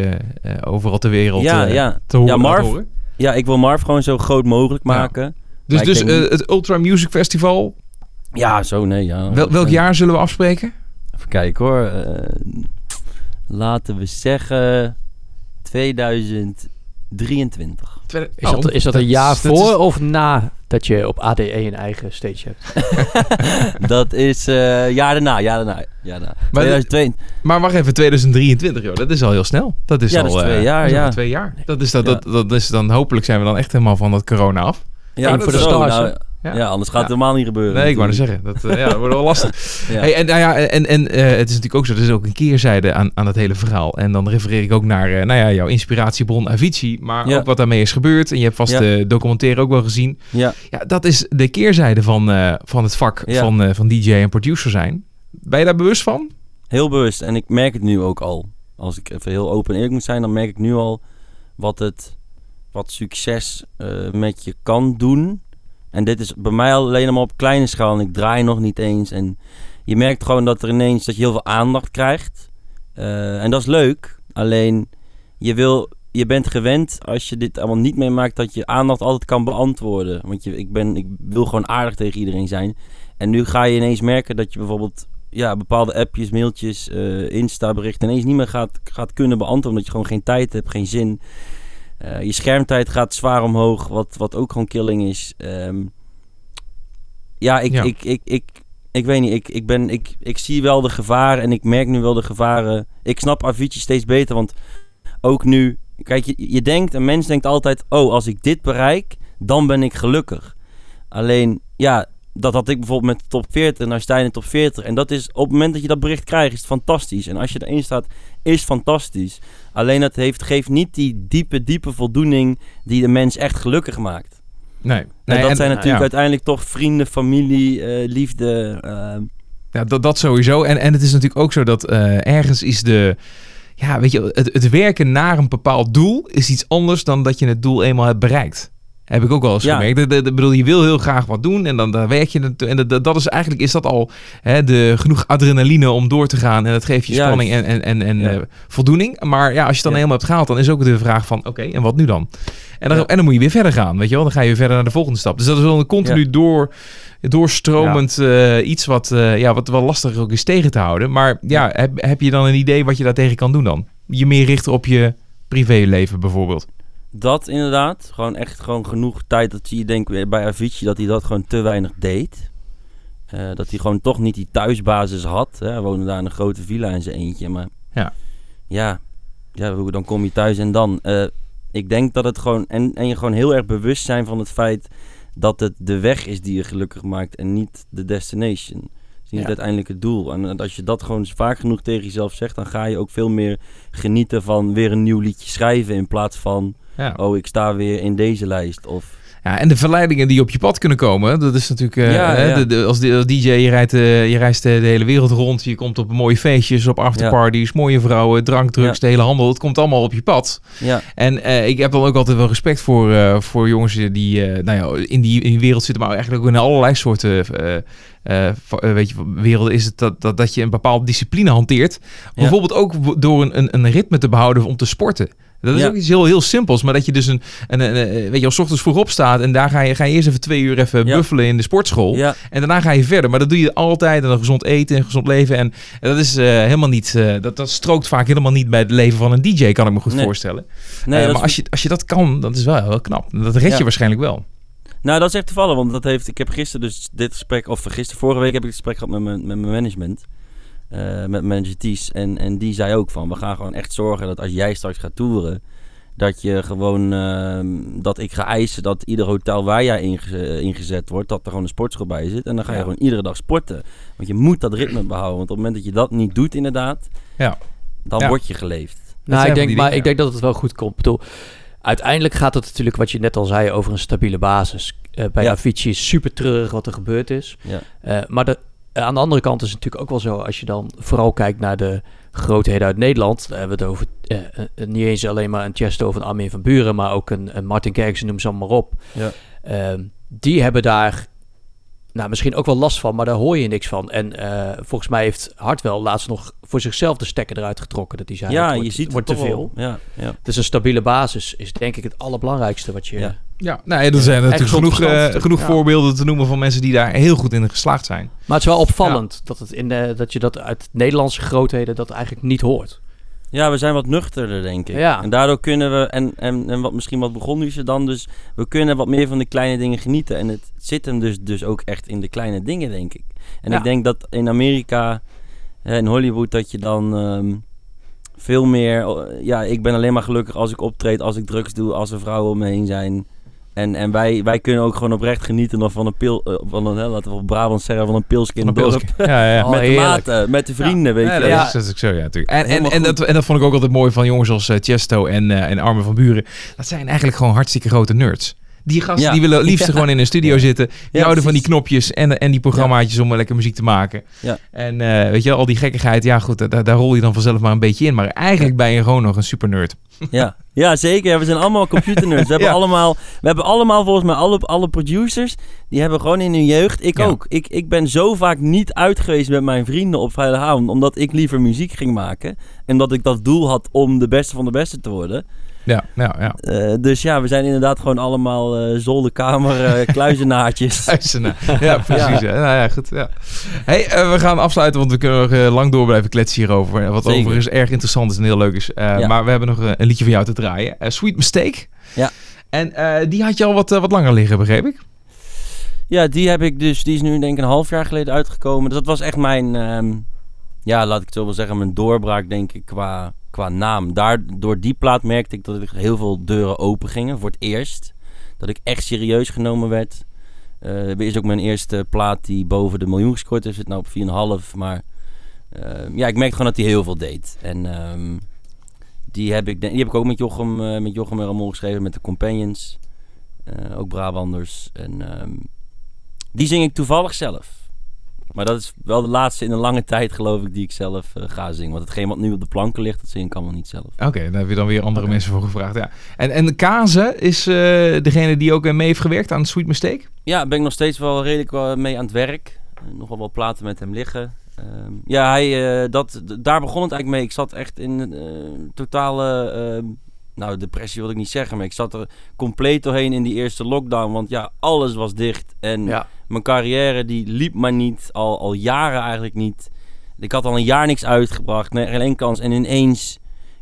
overal ter wereld ja, ja. te horen Ja, Marv, horen. ja, ik wil Marv gewoon zo groot mogelijk Ja. maken. Dus, dus denk het Ultra Music Festival, Ja, zo nee, ja. wel, welk jaar zullen we afspreken? Even kijken hoor. Eh, laten we zeggen 2023. Is dat, is dat een jaar is- dat voor is- of na dat je op ADE een eigen stage hebt? *laughs* dat is eh jaar daarna, jaar daarna. Jaar daarna. Maar 2002. Maar wacht even, 2023 joh, dat is al heel snel. Dat is Ja, al dat is twee eh, jaar, dat is ja. twee jaar. Dat is, dat, Ja. dat, dat is dan, hopelijk zijn we dan echt helemaal van dat corona af. Ja, dat voor de stars, Nou? Ja. ja. anders gaat het helemaal niet gebeuren. Nee, ik wou zeggen. Dat, eh, ja, dat wordt wel lastig. *laughs* Hey, en nou ja, en, en eh, het is natuurlijk ook zo, er is ook een keerzijde aan, aan het hele verhaal. En dan refereer ik ook naar eh, nou ja, jouw inspiratiebron Avicii, maar ook wat daarmee is gebeurd. En je hebt vast de documentaire ook wel gezien. ja. Ja, dat is de keerzijde van, van het vak van, van DJ en producer zijn. Ben je daar bewust van? Heel bewust. En ik merk het nu ook al. Als ik even heel open en eerlijk moet zijn, dan merk ik nu al wat het wat succes met je kan doen. En dit is bij mij alleen maar op kleine schaal. En ik draai nog niet eens. En je merkt gewoon dat er ineens dat je heel veel aandacht krijgt. Eh, en dat is leuk. Alleen je wil. Je bent gewend als je dit allemaal niet meemaakt dat je aandacht altijd kan beantwoorden. Want je, ik, ben, ik wil gewoon aardig tegen iedereen zijn. En nu ga je ineens merken dat je bijvoorbeeld ja, bepaalde appjes, mailtjes, eh Insta-berichten ineens niet meer gaat, gaat kunnen beantwoorden. Omdat je gewoon geen tijd hebt, geen zin. Eh, je schermtijd gaat zwaar omhoog, wat, wat ook gewoon killing is. Ehm, ja, ik, Ja. Ik, ik, ik, ik weet niet. Ik, ik, ben, ik, ik zie wel de gevaren en ik merk nu wel de gevaren. Ik snap Avicii steeds beter, want ook nu... Kijk, je, je denkt, een mens denkt altijd... Oh, als ik dit bereik, dan ben ik gelukkig. Alleen, ja, dat had ik bijvoorbeeld met de top 40 en nou sta je in de top 40. En dat is, op het moment dat je dat bericht krijgt, is het fantastisch. En als je erin staat, is fantastisch. Alleen het heeft, geeft niet die diepe, diepe voldoening die de mens echt gelukkig maakt. Nee. En dat en- zijn natuurlijk ja. uiteindelijk toch vrienden, familie, eh, liefde. ehm, Ja, dat, dat sowieso. En, en het is natuurlijk ook zo dat eh, ergens is de... Ja, weet je, het, het werken naar een bepaald doel is iets anders dan dat je het doel eenmaal hebt bereikt. Heb ik ook wel eens Ja. gemerkt. De, de, de- bedoel, je wil heel graag wat doen en dan, dan werk je naartoe. En dat, dat is eigenlijk is dat al hè, de, genoeg adrenaline om door te gaan. En dat geeft je spanning en, en, en, en eh, voldoening. Maar ja, als je het dan helemaal hebt gehaald, dan is ook de vraag van... Oké, en wat nu dan? En dan, en dan moet je weer verder gaan, weet je wel. Dan ga je weer verder naar de volgende stap. Dus dat is wel een continu door, doorstromend eh, iets wat, eh, ja, wat wel lastig ook is tegen te houden. Maar ja, heb, heb je dan een idee wat je daartegen kan doen dan? Je meer richten op je privéleven bijvoorbeeld. Dat inderdaad. Gewoon echt gewoon genoeg tijd. Dat zie je denk ik bij Avicii dat hij dat gewoon te weinig deed. Eh, dat hij gewoon toch niet die thuisbasis had. Hè. Hij woonde daar in een grote villa in zijn eentje. Maar Ja. ja, ja hoe- dan kom je thuis en dan. Eh, ik denk dat het gewoon... En, en je gewoon heel erg bewust zijn van het feit... dat het de weg is die je gelukkig maakt en niet de destination. Het is niet Ja. uiteindelijk het doel. En als je dat gewoon vaak genoeg tegen jezelf zegt... dan ga je ook veel meer genieten van weer een nieuw liedje schrijven... in plaats van, Ja. oh, ik sta weer in deze lijst. Of, Ja, en de verleidingen die op je pad kunnen komen, dat is natuurlijk... eh, Ja, hè, ja. de- de- als, de- als DJ, je, rijdt, eh, je reist de, de hele wereld rond. Je komt op mooie feestjes, op afterparties, mooie vrouwen, drank, drugs, de hele handel. Het komt allemaal op je pad. ja, En eh, ik heb dan ook altijd wel respect voor, eh, voor jongens die eh, nou ja, in, die, in die wereld zitten, maar eigenlijk ook in allerlei soorten eh, eh, eh, weet je, werelden is het dat, dat, dat je een bepaalde discipline hanteert. Bijvoorbeeld ook door een, een, een ritme te behouden om te sporten. Dat is Ja. ook iets heel, heel simpels, maar dat je dus een, een, een, een- weet je, als ochtends vroeg opstaat en daar ga je, ga je eerst even twee uur even Ja. buffelen in de sportschool. Ja, En daarna ga je verder. Maar dat doe je altijd. En dan gezond eten en gezond leven. En dat is eh, helemaal niet. eh, dat, dat strookt vaak helemaal niet bij het leven van een DJ, kan ik me goed Nee. voorstellen. nee, Eh, maar als je, als je dat kan, dat is wel heel knap. Dat red je waarschijnlijk wel. Nou, dat is echt toevallig, want dat heeft, ik heb gisteren dus dit gesprek, of gisteren, vorige week heb ik het gesprek gehad met mijn, met mijn management. Eh, met manager Ties. En, en die zei ook van, we gaan gewoon echt zorgen dat als jij straks gaat toeren, dat je gewoon, ehm, dat ik ga eisen dat ieder hotel waar jij ingeze- ingezet wordt, dat er gewoon een sportschool bij zit. En dan ga je Ja. gewoon iedere dag sporten. Want je moet dat ritme behouden, want op het moment dat je dat niet doet inderdaad, Ja. dan Ja. word je geleefd. Nou, ik denk, maar dingen, ik denk dat het wel goed komt. Ik bedoel, uiteindelijk gaat het natuurlijk, wat je net al zei, over een stabiele basis. Eh, bij Ja. Avicii is super treurig wat er gebeurd is. Ja. Eh, maar de, aan de andere kant is het natuurlijk ook wel zo, als je dan vooral kijkt naar de grootheden uit Nederland. Daar hebben we het over eh, eh, niet eens alleen maar een Chesto of een Armin van Buren, maar ook een, een Martin Garrix, noem ze allemaal maar op. Ja. Ehm, die hebben daar nou, misschien ook wel last van, maar daar hoor je niks van. En eh, volgens mij heeft Hartwell laatst nog voor zichzelf de stekker eruit getrokken. Dat hij zei, Ja, je ziet het wordt te veel. wel. Ja, ja. Dus een stabiele basis is denk ik het allerbelangrijkste wat je... Ja. Ja, nou, er zijn natuurlijk genoeg, eh, genoeg Ja. voorbeelden te noemen van mensen die daar heel goed in geslaagd zijn. Maar het is wel opvallend dat, het in de, dat je dat uit Nederlandse grootheden dat eigenlijk niet hoort. Ja, we zijn wat nuchterder, denk ik. Ja. En daardoor kunnen we, en, en, en wat misschien wat begon nu ze dan, dus we kunnen wat meer van de kleine dingen genieten. En het zit hem dus, dus ook echt in de kleine dingen, denk ik. En Ja. ik denk dat in Amerika, hè, in Hollywood, dat je dan ehm, veel meer, eh, ja, ik ben alleen maar gelukkig als ik optreed, als ik drugs doe, als er vrouwen om me heen zijn. En, en wij, wij kunnen ook gewoon oprecht genieten nog van een pil, eh, van een, hè, laten we op Brabant zeggen, van een pilsje in dorp. Ja, ja. *laughs* Oh, met de maten, met de vrienden, weet je. dat, Ja. Is, dat is ook zo, ja, natuurlijk. En, en, dat, en dat vond ik ook altijd mooi van jongens als eh, Chesto en, eh, en Armin van Buren. Dat zijn eigenlijk gewoon hartstikke grote nerds. Die gasten Ja. die willen liefst Ja. *laughs* gewoon in een studio Ja. zitten. Die houden van die knopjes en, en die programmaatjes om lekker muziek te maken. Ja. En eh, weet je, al die gekkigheid, ja goed, daar, daar rol je dan vanzelf maar een beetje in. Maar eigenlijk ben je gewoon nog een super nerd. Ja, ja zeker. We zijn allemaal computernerds. We, *laughs* hebben allemaal, we hebben allemaal volgens mij alle, alle producers, die hebben gewoon in hun jeugd, ik ook. Ik, ik ben zo vaak niet uit geweest met mijn vrienden op vrijdagavond, omdat ik liever muziek ging maken. En dat ik dat doel had om de beste van de beste te worden. Ja, ja, ja. Eh, dus ja, we zijn inderdaad gewoon allemaal eh zolderkamer eh, *laughs* kluizenaartjes. *laughs* Ja, precies. Ja. Nou ja, goed. Ja. Hey, we gaan afsluiten, want we kunnen nog lang door blijven kletsen hierover. Wat Zeker. overigens erg interessant is en heel leuk is. Ja. Maar we hebben nog een liedje van jou te draaien. Sweet Mistake. Ja. En die had je al wat, wat langer liggen, begreep ik? Ja, die heb ik dus, die is nu denk ik een half jaar geleden uitgekomen. Dus dat was echt mijn, ehm, ja, laat ik het zo wel zeggen, mijn doorbraak denk ik qua, qua naam. Daar, door die plaat merkte ik dat er heel veel deuren open gingen voor het eerst. Dat ik echt serieus genomen werd. Eh is ook mijn eerste plaat die boven de miljoen gescoord heeft. Zit nou op 4,5. Maar ehm, ja, ik merkte gewoon dat hij heel veel deed. En ehm, die, heb ik, die heb ik ook met Jochem, eh, met Jochem Ramon geschreven, met de Companions. Eh, ook Brabanders. En ehm, die zing ik toevallig zelf. Maar dat is wel de laatste in een lange tijd, geloof ik, die ik zelf eh, ga zingen. Want hetgeen wat nu op de planken ligt, dat zing ik allemaal niet zelf. Oké, daar heb je dan weer andere mensen voor gevraagd. Ja. En, en Kaze is eh, degene die ook eh, mee heeft gewerkt aan Sweet Mistake? Ja, ben ik nog steeds wel redelijk mee aan het werk. Eh, nog wel wat platen met hem liggen. Ehm, ja, hij, eh, dat, daar begon het eigenlijk mee. Ik zat echt in totale... ehm, nou, depressie wil ik niet zeggen, maar ik zat er compleet doorheen in die eerste lockdown. Want ja, alles was dicht. En Ja. Mijn carrière die liep maar niet. Al, al jaren eigenlijk niet. Ik had al een jaar niks uitgebracht. Nee, geen kans. En ineens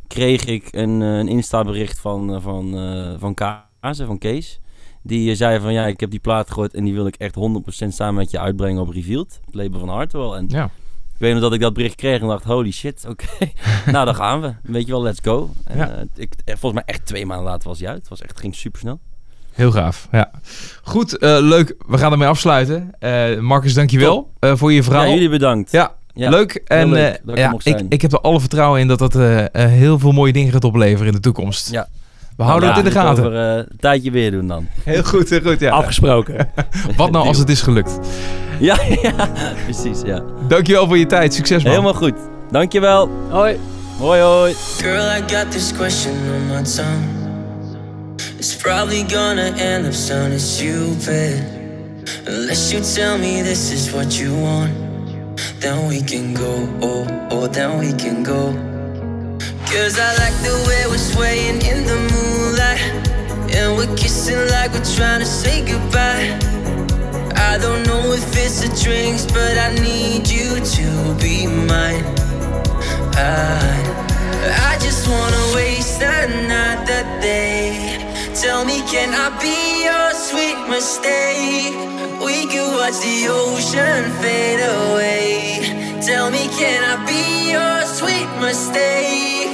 kreeg ik een, eh, een Insta-bericht van, eh, van, eh, van Kaas, van Kees. Die zei van ja, ik heb die plaat gehoord en die wil ik echt 100% samen met je uitbrengen op Revealed. Het label van Hartwell. En Ja. ik weet nog dat ik dat bericht kreeg en dacht, holy shit, oké. *laughs* nou, dan gaan we. Weet je wel, let's go. En, Ja. ik, volgens mij echt twee maanden later was hij uit. Het was echt, het ging super snel. Heel gaaf. Ja. Goed, eh, leuk. We gaan ermee afsluiten. Eh Marcus, dankjewel eh voor je verhaal. Ja, jullie bedankt. Ja, Ja, leuk. En leuk eh, dat ik er ja, ik, ik heb er alle vertrouwen in dat dat eh, eh, heel veel mooie dingen gaat opleveren in de toekomst. Ja. We houden Nou, het in de gaten. Over eh, een tijdje weer doen dan. Heel goed, heel goed. Ja. Afgesproken. *laughs* Wat nou als het is gelukt? Ja, *laughs* ja, precies, ja. Dankjewel voor je tijd. Succes man. Helemaal goed. Dankjewel. Hoi. Hoi, hoi. Girl, I got this question on my tongue. It's probably gonna end up sounding stupid. Unless you tell me this is what you want, then we can go. Oh, oh, then we can go. Cause I like the way we're swaying in the moonlight. And we're kissing like we're trying to say goodbye. I don't know if it's the drinks, but I need you to be mine. I, I just wanna waste another day. Tell me, can I be your sweet mistake? We could watch the ocean fade away. Tell me, can I be your sweet mistake?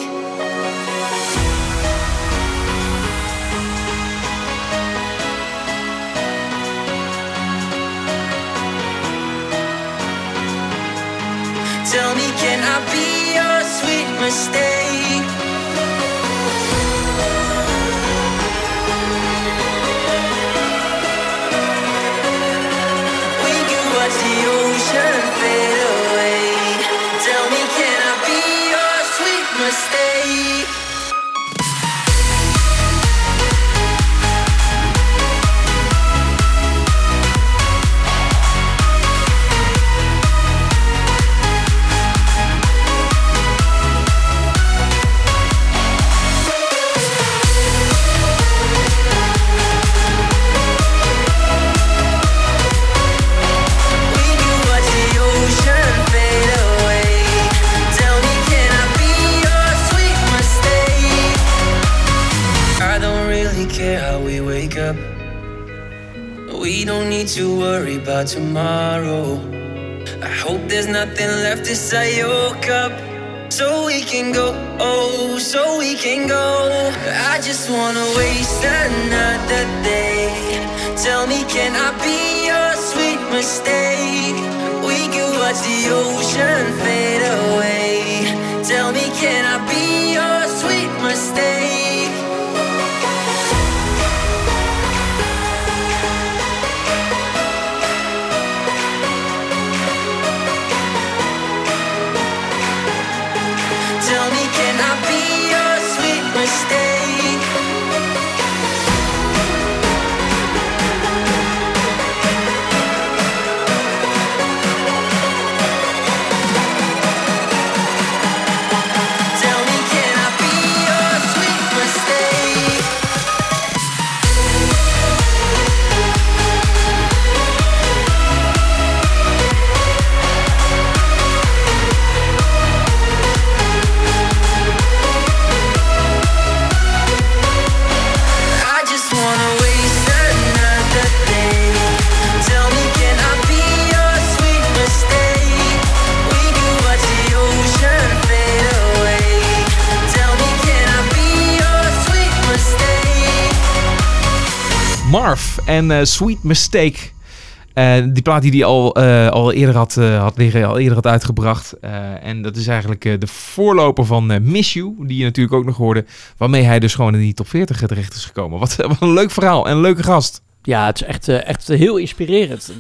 Tell me, can I be your sweet mistake? To worry about tomorrow. I hope there's nothing left inside your cup. So we can go, oh, so we can go. I just wanna waste another day. Tell me, can I be your sweet mistake? We could watch the ocean fade away. Tell me, can I be your sweet mistake? En eh, Sweet Mistake. Eh, die plaat die hij al, eh, al eerder had, had liggen, al eerder had uitgebracht. En dat is eigenlijk de voorloper van Miss You, die je natuurlijk ook nog hoorde. Waarmee hij dus gewoon in die top 40 terecht is gekomen. Wat, *laughs* wat een leuk verhaal en een leuke gast. Ja, het is echt, echt heel inspirerend.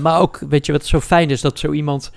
Maar ook, weet je wat zo fijn is, dat zo iemand,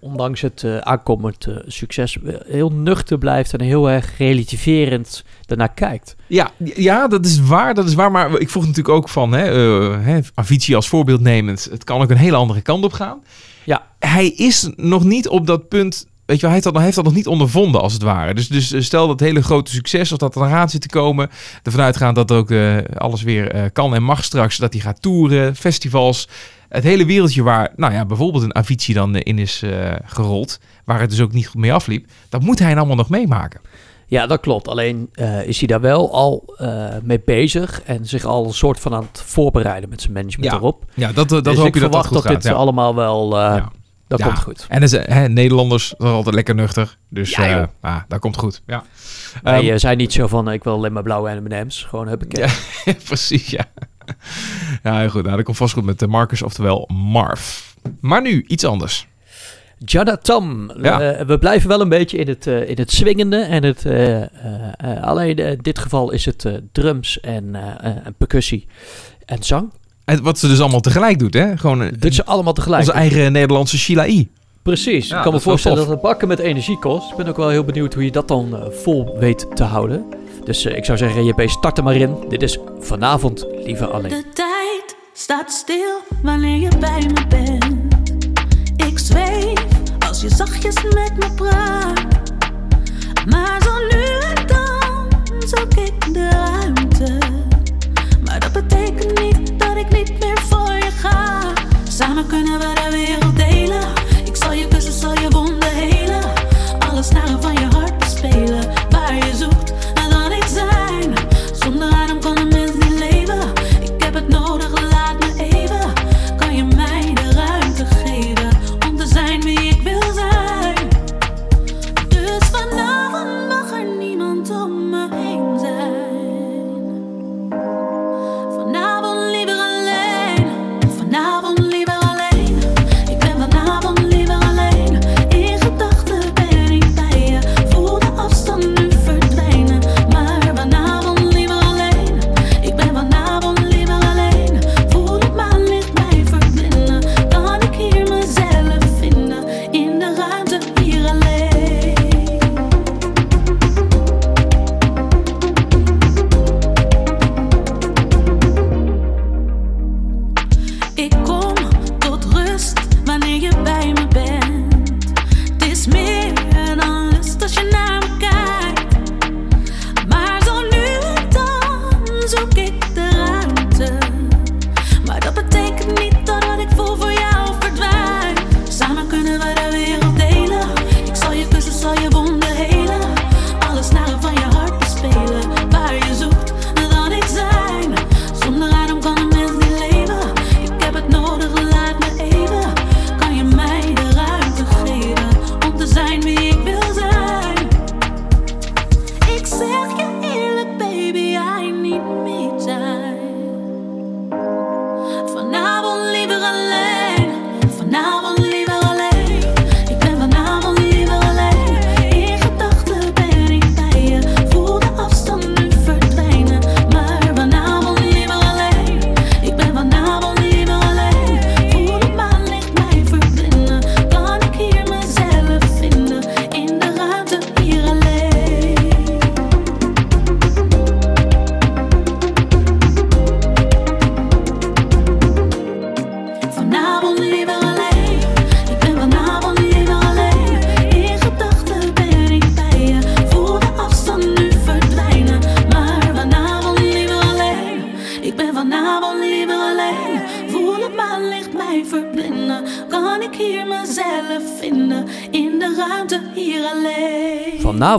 ondanks het eh, aankomend eh, succes, heel nuchter blijft en heel erg relativerend daarnaar kijkt. Ja, ja, dat is waar, dat is waar. Maar ik vroeg natuurlijk ook van, hè, eh, hè, Avicii als voorbeeld nemend. Het kan ook een hele andere kant op gaan. Ja. Hij is nog niet op dat punt... Weet je wel, hij heeft dat, hij heeft dat nog niet ondervonden, als het ware. Dus, dus stel dat hele grote succes, of dat er aan zit te komen... ervan uitgaan dat ook alles weer kan en mag straks... dat hij gaat toeren, festivals... Het hele wereldje waar, nou ja, bijvoorbeeld een Avicii dan eh, in is eh, gerold... waar het dus ook niet goed mee afliep... dat moet hij allemaal nog meemaken. Ja, dat klopt. Alleen eh, is hij daar wel al mee bezig en zich al een soort van aan het voorbereiden met zijn management Ja, erop. Ja, dat, dat dus hoop ik je dat goed dat, gaat. dit ja. allemaal wel, Ja. dat Ja. komt goed. En dus, hè, Nederlanders, is altijd lekker nuchter. Dus Ja, ah, dat komt goed. Ja, Wij Ehm, eh, zijn niet zo van, ik wil alleen maar blauwe M&M's. Gewoon heb ik. Ja. *laughs* precies, ja. *laughs* Ja, heel goed. Nou, dat komt vast goed met de Marcus, oftewel Marv. Maar nu, iets anders. Jada Tam. Ja. Eh, we blijven wel een beetje in het, eh, in het swingende. En het, eh, eh, eh, alleen eh, in dit geval is het eh, drums en, eh, eh, en percussie en zang. En wat ze dus allemaal tegelijk doet, hè? Gewoon eh, Dit ze allemaal tegelijk. onze eigen Nederlandse Sheila I. Precies. Ja, ik kan me voorstellen dat het bakken met energie kost. Ik ben ook wel heel benieuwd hoe je dat dan eh, vol weet te houden. Dus eh, ik zou zeggen, JP, start er maar in. Dit is vanavond liever alleen. De tijd staat stil wanneer je bij me bent. Ik zweef als je zachtjes met me praat. Maar zo nu en dan zoek ik de ruimte. Maar dat betekent niet dat ik niet meer voor je ga. Samen kunnen we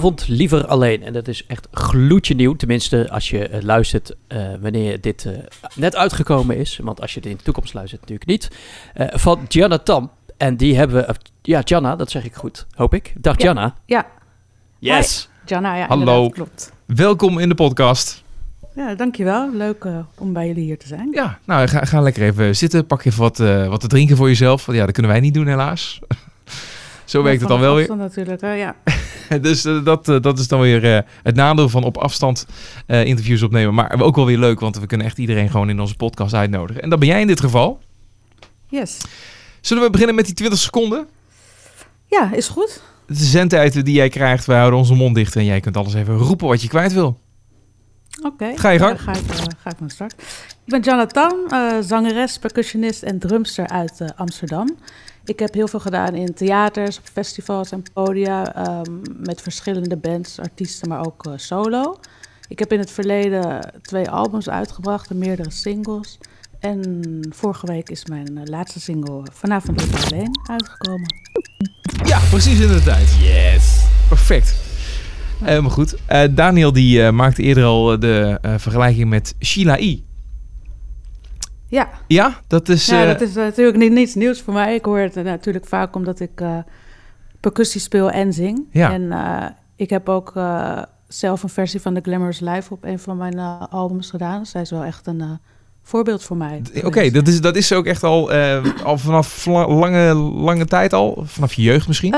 Vanavond liever alleen. En dat is echt gloedje nieuw. Tenminste, als je eh, luistert eh, wanneer dit eh, net uitgekomen is. Want als je het in de toekomst luistert, natuurlijk niet. Eh, van Gianna Tam. En die hebben we... ja, Gianna, dat zeg ik goed. Hoop ik. Dag Ja. Gianna. Ja, Yes. Jana, ja, Hallo. klopt. Welkom in de podcast. Ja, dankjewel. Leuk om bij jullie hier te zijn. Ja, nou, ga, ga lekker even zitten. Pak even wat, eh, wat te drinken voor jezelf. Want ja, dat kunnen wij niet doen helaas. Zo werkt het dan wel weer. weer. natuurlijk, hè, ja. *laughs* Dus eh, dat, eh, dat is dan weer eh, het nadeel van op afstand interviews opnemen. Maar ook wel weer leuk, want we kunnen echt iedereen gewoon in onze podcast uitnodigen. En dat ben jij in dit geval. Yes. Zullen we beginnen met die 20 seconden? Ja, is goed. De zendtijd die jij krijgt. Wij houden onze mond dicht en jij kunt alles even roepen wat je kwijt wil. Oké. Ga je gang. Ga ik, ga ik van start. Ik ben eh, zangeres, percussionist en drumster uit Amsterdam. Ik heb heel veel gedaan in theaters, op festivals en podia. ehm, met verschillende bands, artiesten, maar ook eh, solo. Ik heb in het verleden twee albums uitgebracht en meerdere singles. En vorige week is mijn eh, laatste single Vanavond Liever Alleen uitgekomen. Ja, precies in de tijd. Yes. Perfect. Helemaal goed. Eh, Daniel die eh, maakte eerder al de eh, vergelijking met Sheila E. Ja, Ja, dat is... ja eh, dat is natuurlijk niet, niets nieuws voor mij. Ik hoor het eh, natuurlijk vaak omdat ik eh, percussie speel en zing. Ja. En ik heb ook zelf een versie van The Glamorous Live op een van mijn albums gedaan. Zij is wel echt een voorbeeld voor mij. Oké, dat, is, dat is ook echt al, al vanaf la- lange, lange tijd al? Vanaf je jeugd misschien?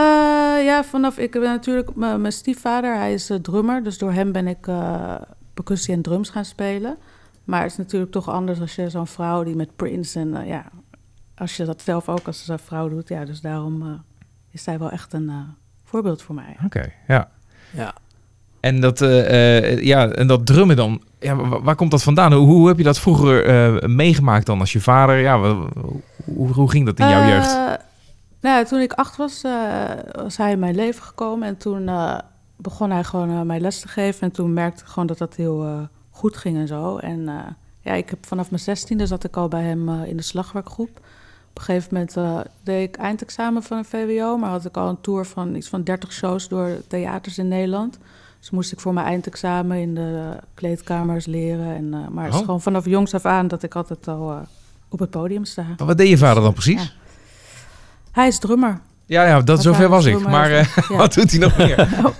Ja, vanaf ik ben natuurlijk mijn stiefvader, hij is drummer, dus door hem ben ik percussie en drums gaan spelen. Maar het is natuurlijk toch anders als je zo'n vrouw die met Prince en eh, ja, als je dat zelf ook als een vrouw doet, ja, dus daarom eh, is zij wel echt een eh, voorbeeld voor mij. Oké, ja. Ja. En dat, eh, eh, ja, en dat drummen dan, ja, wa- waar, komt dat vandaan? Hoe, hoe heb je dat vroeger eh, meegemaakt dan als je vader? Ja, hoe, hoe ging dat in jouw jeugd? Nou, ja, toen ik acht was, eh, was hij in mijn leven gekomen. En toen eh, begon hij gewoon mij les te geven. En toen merkte ik gewoon dat dat heel eh, goed ging en zo. En eh, ja, ik heb vanaf mijn zestiende zat ik al bij hem eh, in de slagwerkgroep. Op een gegeven moment eh, deed ik eindexamen van een VWO, maar had ik al een tour van iets van 30 shows door theaters in Nederland. Dus moest ik voor mijn eindexamen in de kleedkamers leren. En, maar het is Oh. gewoon vanaf jongs af aan dat ik altijd al op het podium sta. Maar wat deed je vader dan precies? Hij is drummer. Ja, ja, dat zover was ik. Maar ja. *laughs* wat doet hij nog meer? *laughs*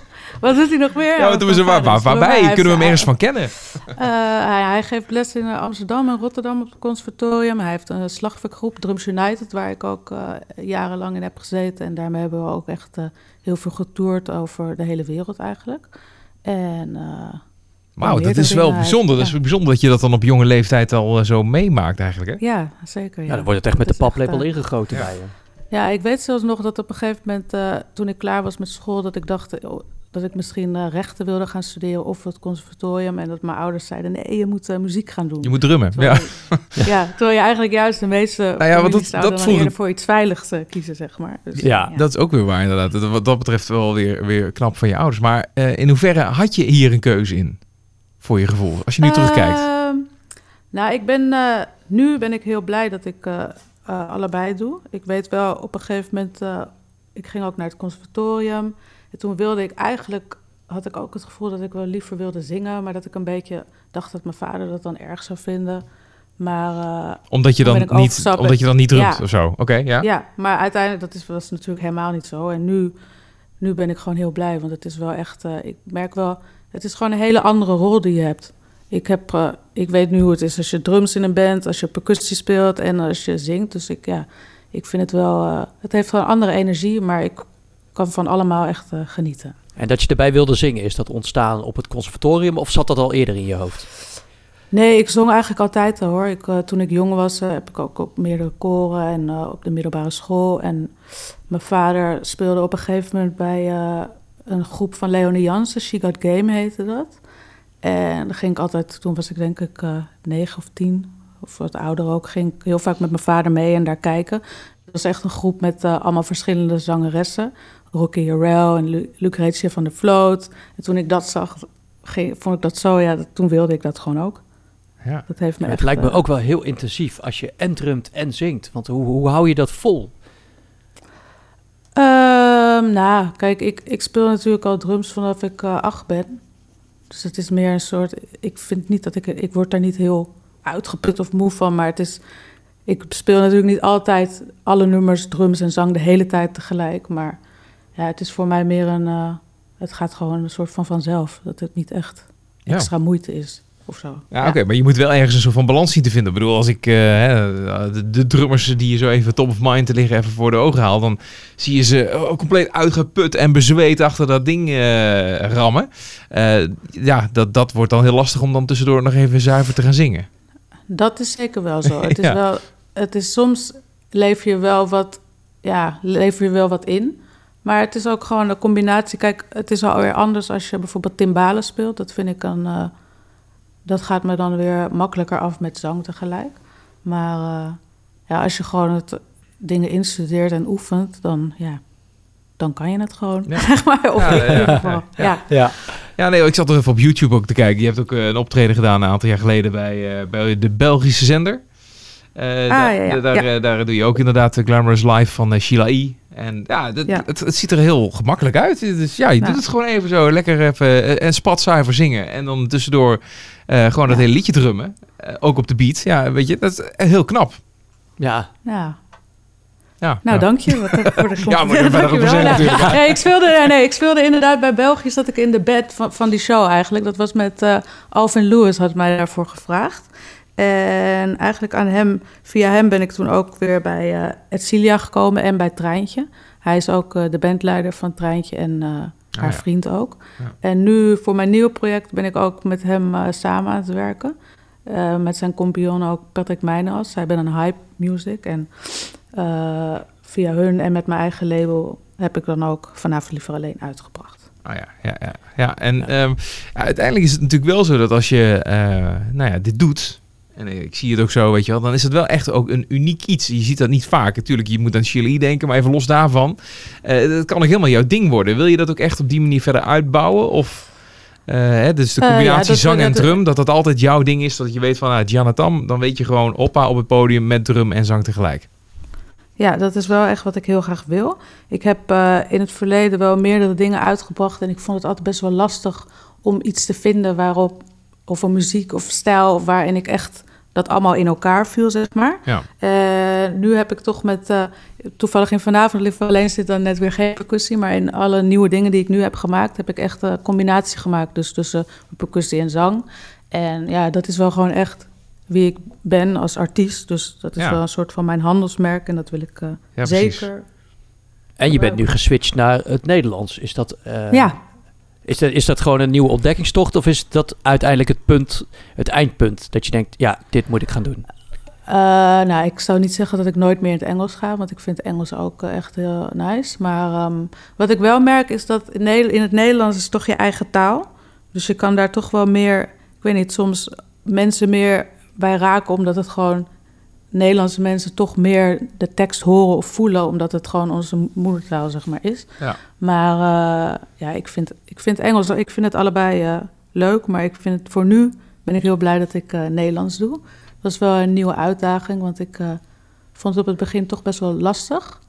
Wat doet hij nog meer? Ja, wat doen we zo, waar, waar, waarbij? Kunnen we hem ergens van kennen? Eh, hij, hij geeft les in eh, Amsterdam en Rotterdam op het conservatorium. Hij heeft een slagwerkgroep, Drums United, waar ik ook eh, jarenlang in heb gezeten. En daarmee hebben we ook echt eh, heel veel getoerd over de hele wereld eigenlijk. En eh, Wauw, dat is wel bijzonder. Dat is bijzonder dat je dat dan op jonge leeftijd al zo meemaakt eigenlijk. Hè? ja, zeker. Ja. Ja, dan wordt het echt met de echt, paplepel eh, ingegoten ja. bij je. Ja, ik weet zelfs nog dat op een gegeven moment, eh, toen ik klaar was met school, dat ik dacht oh, dat ik misschien eh, rechten wilde gaan studeren of het conservatorium. En dat mijn ouders zeiden, nee, je moet eh, muziek gaan doen. Je moet drummen. Terwijl Ja. je- ja, terwijl je eigenlijk juist de meeste Nou ja, want dat- dat vroeg voor iets veiligs eh, kiezen, zeg maar. Dus, Ja, Dat is ook weer waar inderdaad. Dat- Wat dat betreft wel weer, weer knap van je ouders. Maar eh, in hoeverre had je hier een keuze in? Voor je gevoel. Als je nu terugkijkt. Ehm, nou, ik ben, eh, nu ben ik heel blij dat ik eh, eh, allebei doe. Ik weet wel, op een gegeven moment, eh, ik ging ook naar het conservatorium. En toen wilde ik eigenlijk, had ik ook het gevoel dat ik wel liever wilde zingen. Maar dat ik een beetje dacht dat mijn vader dat dan erg zou vinden. Maar eh, Omdat je dan niet, omdat je dan niet drumt Ja. of zo. Oké, ja. Ja, maar uiteindelijk, dat is, was natuurlijk helemaal niet zo. En nu, nu ben ik gewoon heel blij, want het is wel echt... eh, ik merk wel, het is gewoon een hele andere rol die je hebt. Ik, heb, eh, ik weet nu hoe het is als je drums in een band, als je percussie speelt en als je zingt. Dus ik, ja, ik vind het wel... het heeft gewoon een andere energie, maar ik kan van allemaal echt eh, genieten. En dat je erbij wilde zingen, is dat ontstaan op het conservatorium of zat dat al eerder in je hoofd? Nee, ik zong eigenlijk altijd al hoor. Ik, eh, toen ik jong was, eh, heb ik ook op meerdere koren en op de middelbare school. En mijn vader speelde op een gegeven moment bij een groep van Leonie Jansen. She Got Game heette dat. En dan ging ik altijd, toen was ik denk ik negen of tien, of wat ouder ook, ging ik heel vaak met mijn vader mee en daar kijken. Het was echt een groep met allemaal verschillende zangeressen. Rocky Jarrell en Lu Lucretia van der Vloot. En toen ik dat zag, vond ik dat zo, ja, dat- toen wilde ik dat gewoon ook. Ja. Dat heeft me het echt, lijkt me eh, ook wel heel intensief als je en drumt en zingt. Want hoe, hoe hou je dat vol? Ehm, nou, kijk, ik, ik speel natuurlijk al drums vanaf ik eh, acht ben. Dus het is meer een soort... Ik vind niet dat ik... Ik word daar niet heel uitgeput of moe van, maar het is... Ik speel natuurlijk niet altijd alle nummers, drums en zang de hele tijd tegelijk. Maar ja, het is voor mij meer een... eh, het gaat gewoon een soort van vanzelf. Dat het niet echt Ja. extra moeite is of zo. Ja, oké, maar je moet wel ergens een soort van balans zien te vinden. Ik bedoel, als ik eh, hè, de, de drummers die je zo even top of mind te liggen even voor de ogen haal, dan zie je ze eh, compleet uitgeput en bezweet achter dat ding eh, rammen. Eh, ja, dat, dat wordt dan heel lastig om dan tussendoor nog even zuiver te gaan zingen. Dat is zeker wel zo. *laughs* Het is Ja. wel, het is soms leef je wel wat, ja, lever je wel wat in. Maar het is ook gewoon een combinatie. Kijk, het is alweer anders als je bijvoorbeeld timbalen speelt. Dat vind ik dan, eh, dat gaat me dan weer makkelijker af met zang tegelijk. Maar eh, ja, als je gewoon het dingen instudeert en oefent, dan ja, dan kan je het gewoon. Ja. *laughs* Zeg maar. Of Ja, ik ja, in ieder geval. ja. Ja. Nee, ik zat er even op YouTube ook te kijken. Je hebt ook eh, een optreden gedaan een aantal jaar geleden bij, eh, bij de Belgische zender. Eh, ja, ja, daar, ja. eh, daar doe je ook inderdaad de Glamorous Live van eh, Sheila E. En ja, dat, Ja. Het, het ziet er heel gemakkelijk uit. Dus ja, je doet het gewoon even zo. Lekker even en spatzuiver zingen. En dan tussendoor eh, gewoon dat hele liedje drummen. Ook op de beat. Ja, weet je, dat is heel knap. ja. ja. Ja, Nou, ja. dank je. Wat, voor de *laughs* Ja, Ja. natuurlijk. Nee, ik speelde, nee, ik speelde inderdaad bij België. Zat ik in de bed van, van die show eigenlijk. Dat was met eh, Alvin Lewis, had mij daarvoor gevraagd. En eigenlijk aan hem, via hem ben ik toen ook weer bij eh Edcilia gekomen en bij Treintje. Hij is ook eh, de bandleider van Treintje en eh, haar ja. vriend ook. Ja. En nu voor mijn nieuwe project ben ik ook met hem samen aan het werken. Met zijn compagnon ook Patrick Meijners. Zij ben een hype music. En via hun en met mijn eigen label heb ik dan ook vanavond liever alleen uitgebracht. Ah ja, ja, ja. ja en ehm, uiteindelijk is het natuurlijk wel zo dat als je nou ja, dit doet, en ik zie het ook zo, weet je wel, dan is het wel echt ook een uniek iets. Je ziet dat niet vaak. Natuurlijk, je moet aan Chili denken, maar even los daarvan. eh dat kan ook helemaal jouw ding worden. Wil je dat ook echt op die manier verder uitbouwen? Of eh, hè, dus de Eh, ja, combinatie zang en drum, dat dat altijd jouw ding is. Dat je weet van, ah, Gianna Tam, dan weet je gewoon oppa op het podium met drum en zang tegelijk. Ja, dat is wel echt wat ik heel graag wil. Ik heb in het verleden wel meerdere dingen uitgebracht en ik vond het altijd best wel lastig om iets te vinden waarop, of een muziek of stijl, waarin ik echt dat allemaal in elkaar viel, zeg maar. Ja. Eh, nu heb ik toch met, eh, toevallig in vanavond liever alleen zit dan net weer geen percussie, maar in alle nieuwe dingen die ik nu heb gemaakt, heb ik echt een combinatie gemaakt, dus tussen percussie en zang. En ja, dat is wel gewoon echt wie ik ben als artiest. Dus dat is Ja. wel een soort van mijn handelsmerk en dat wil ik eh, Ja, precies. zeker. En je bent nu geswitcht naar het Nederlands. Is dat, eh, ja, is, dat, is dat gewoon een nieuwe ontdekkingstocht? Of is dat uiteindelijk het punt, het eindpunt? Dat je denkt, ja, dit moet ik gaan doen. Eh, nou, ik zou niet zeggen dat ik nooit meer in het Engels ga, want ik vind Engels ook eh, echt heel nice. Maar ehm, wat ik wel merk is dat in, in het Nederlands is toch je eigen taal. Dus je kan daar toch wel meer, ik weet niet, soms mensen meer bij raken, omdat het gewoon Nederlandse mensen toch meer de tekst horen of voelen, omdat het gewoon onze moedertaal zeg maar is. Ja. Maar eh, ja, ik vind, ik vind Engels, ik vind het allebei eh, leuk, maar ik vind het voor nu ben ik heel blij dat ik eh, Nederlands doe. Dat is wel een nieuwe uitdaging, want ik vond het op het begin toch best wel lastig.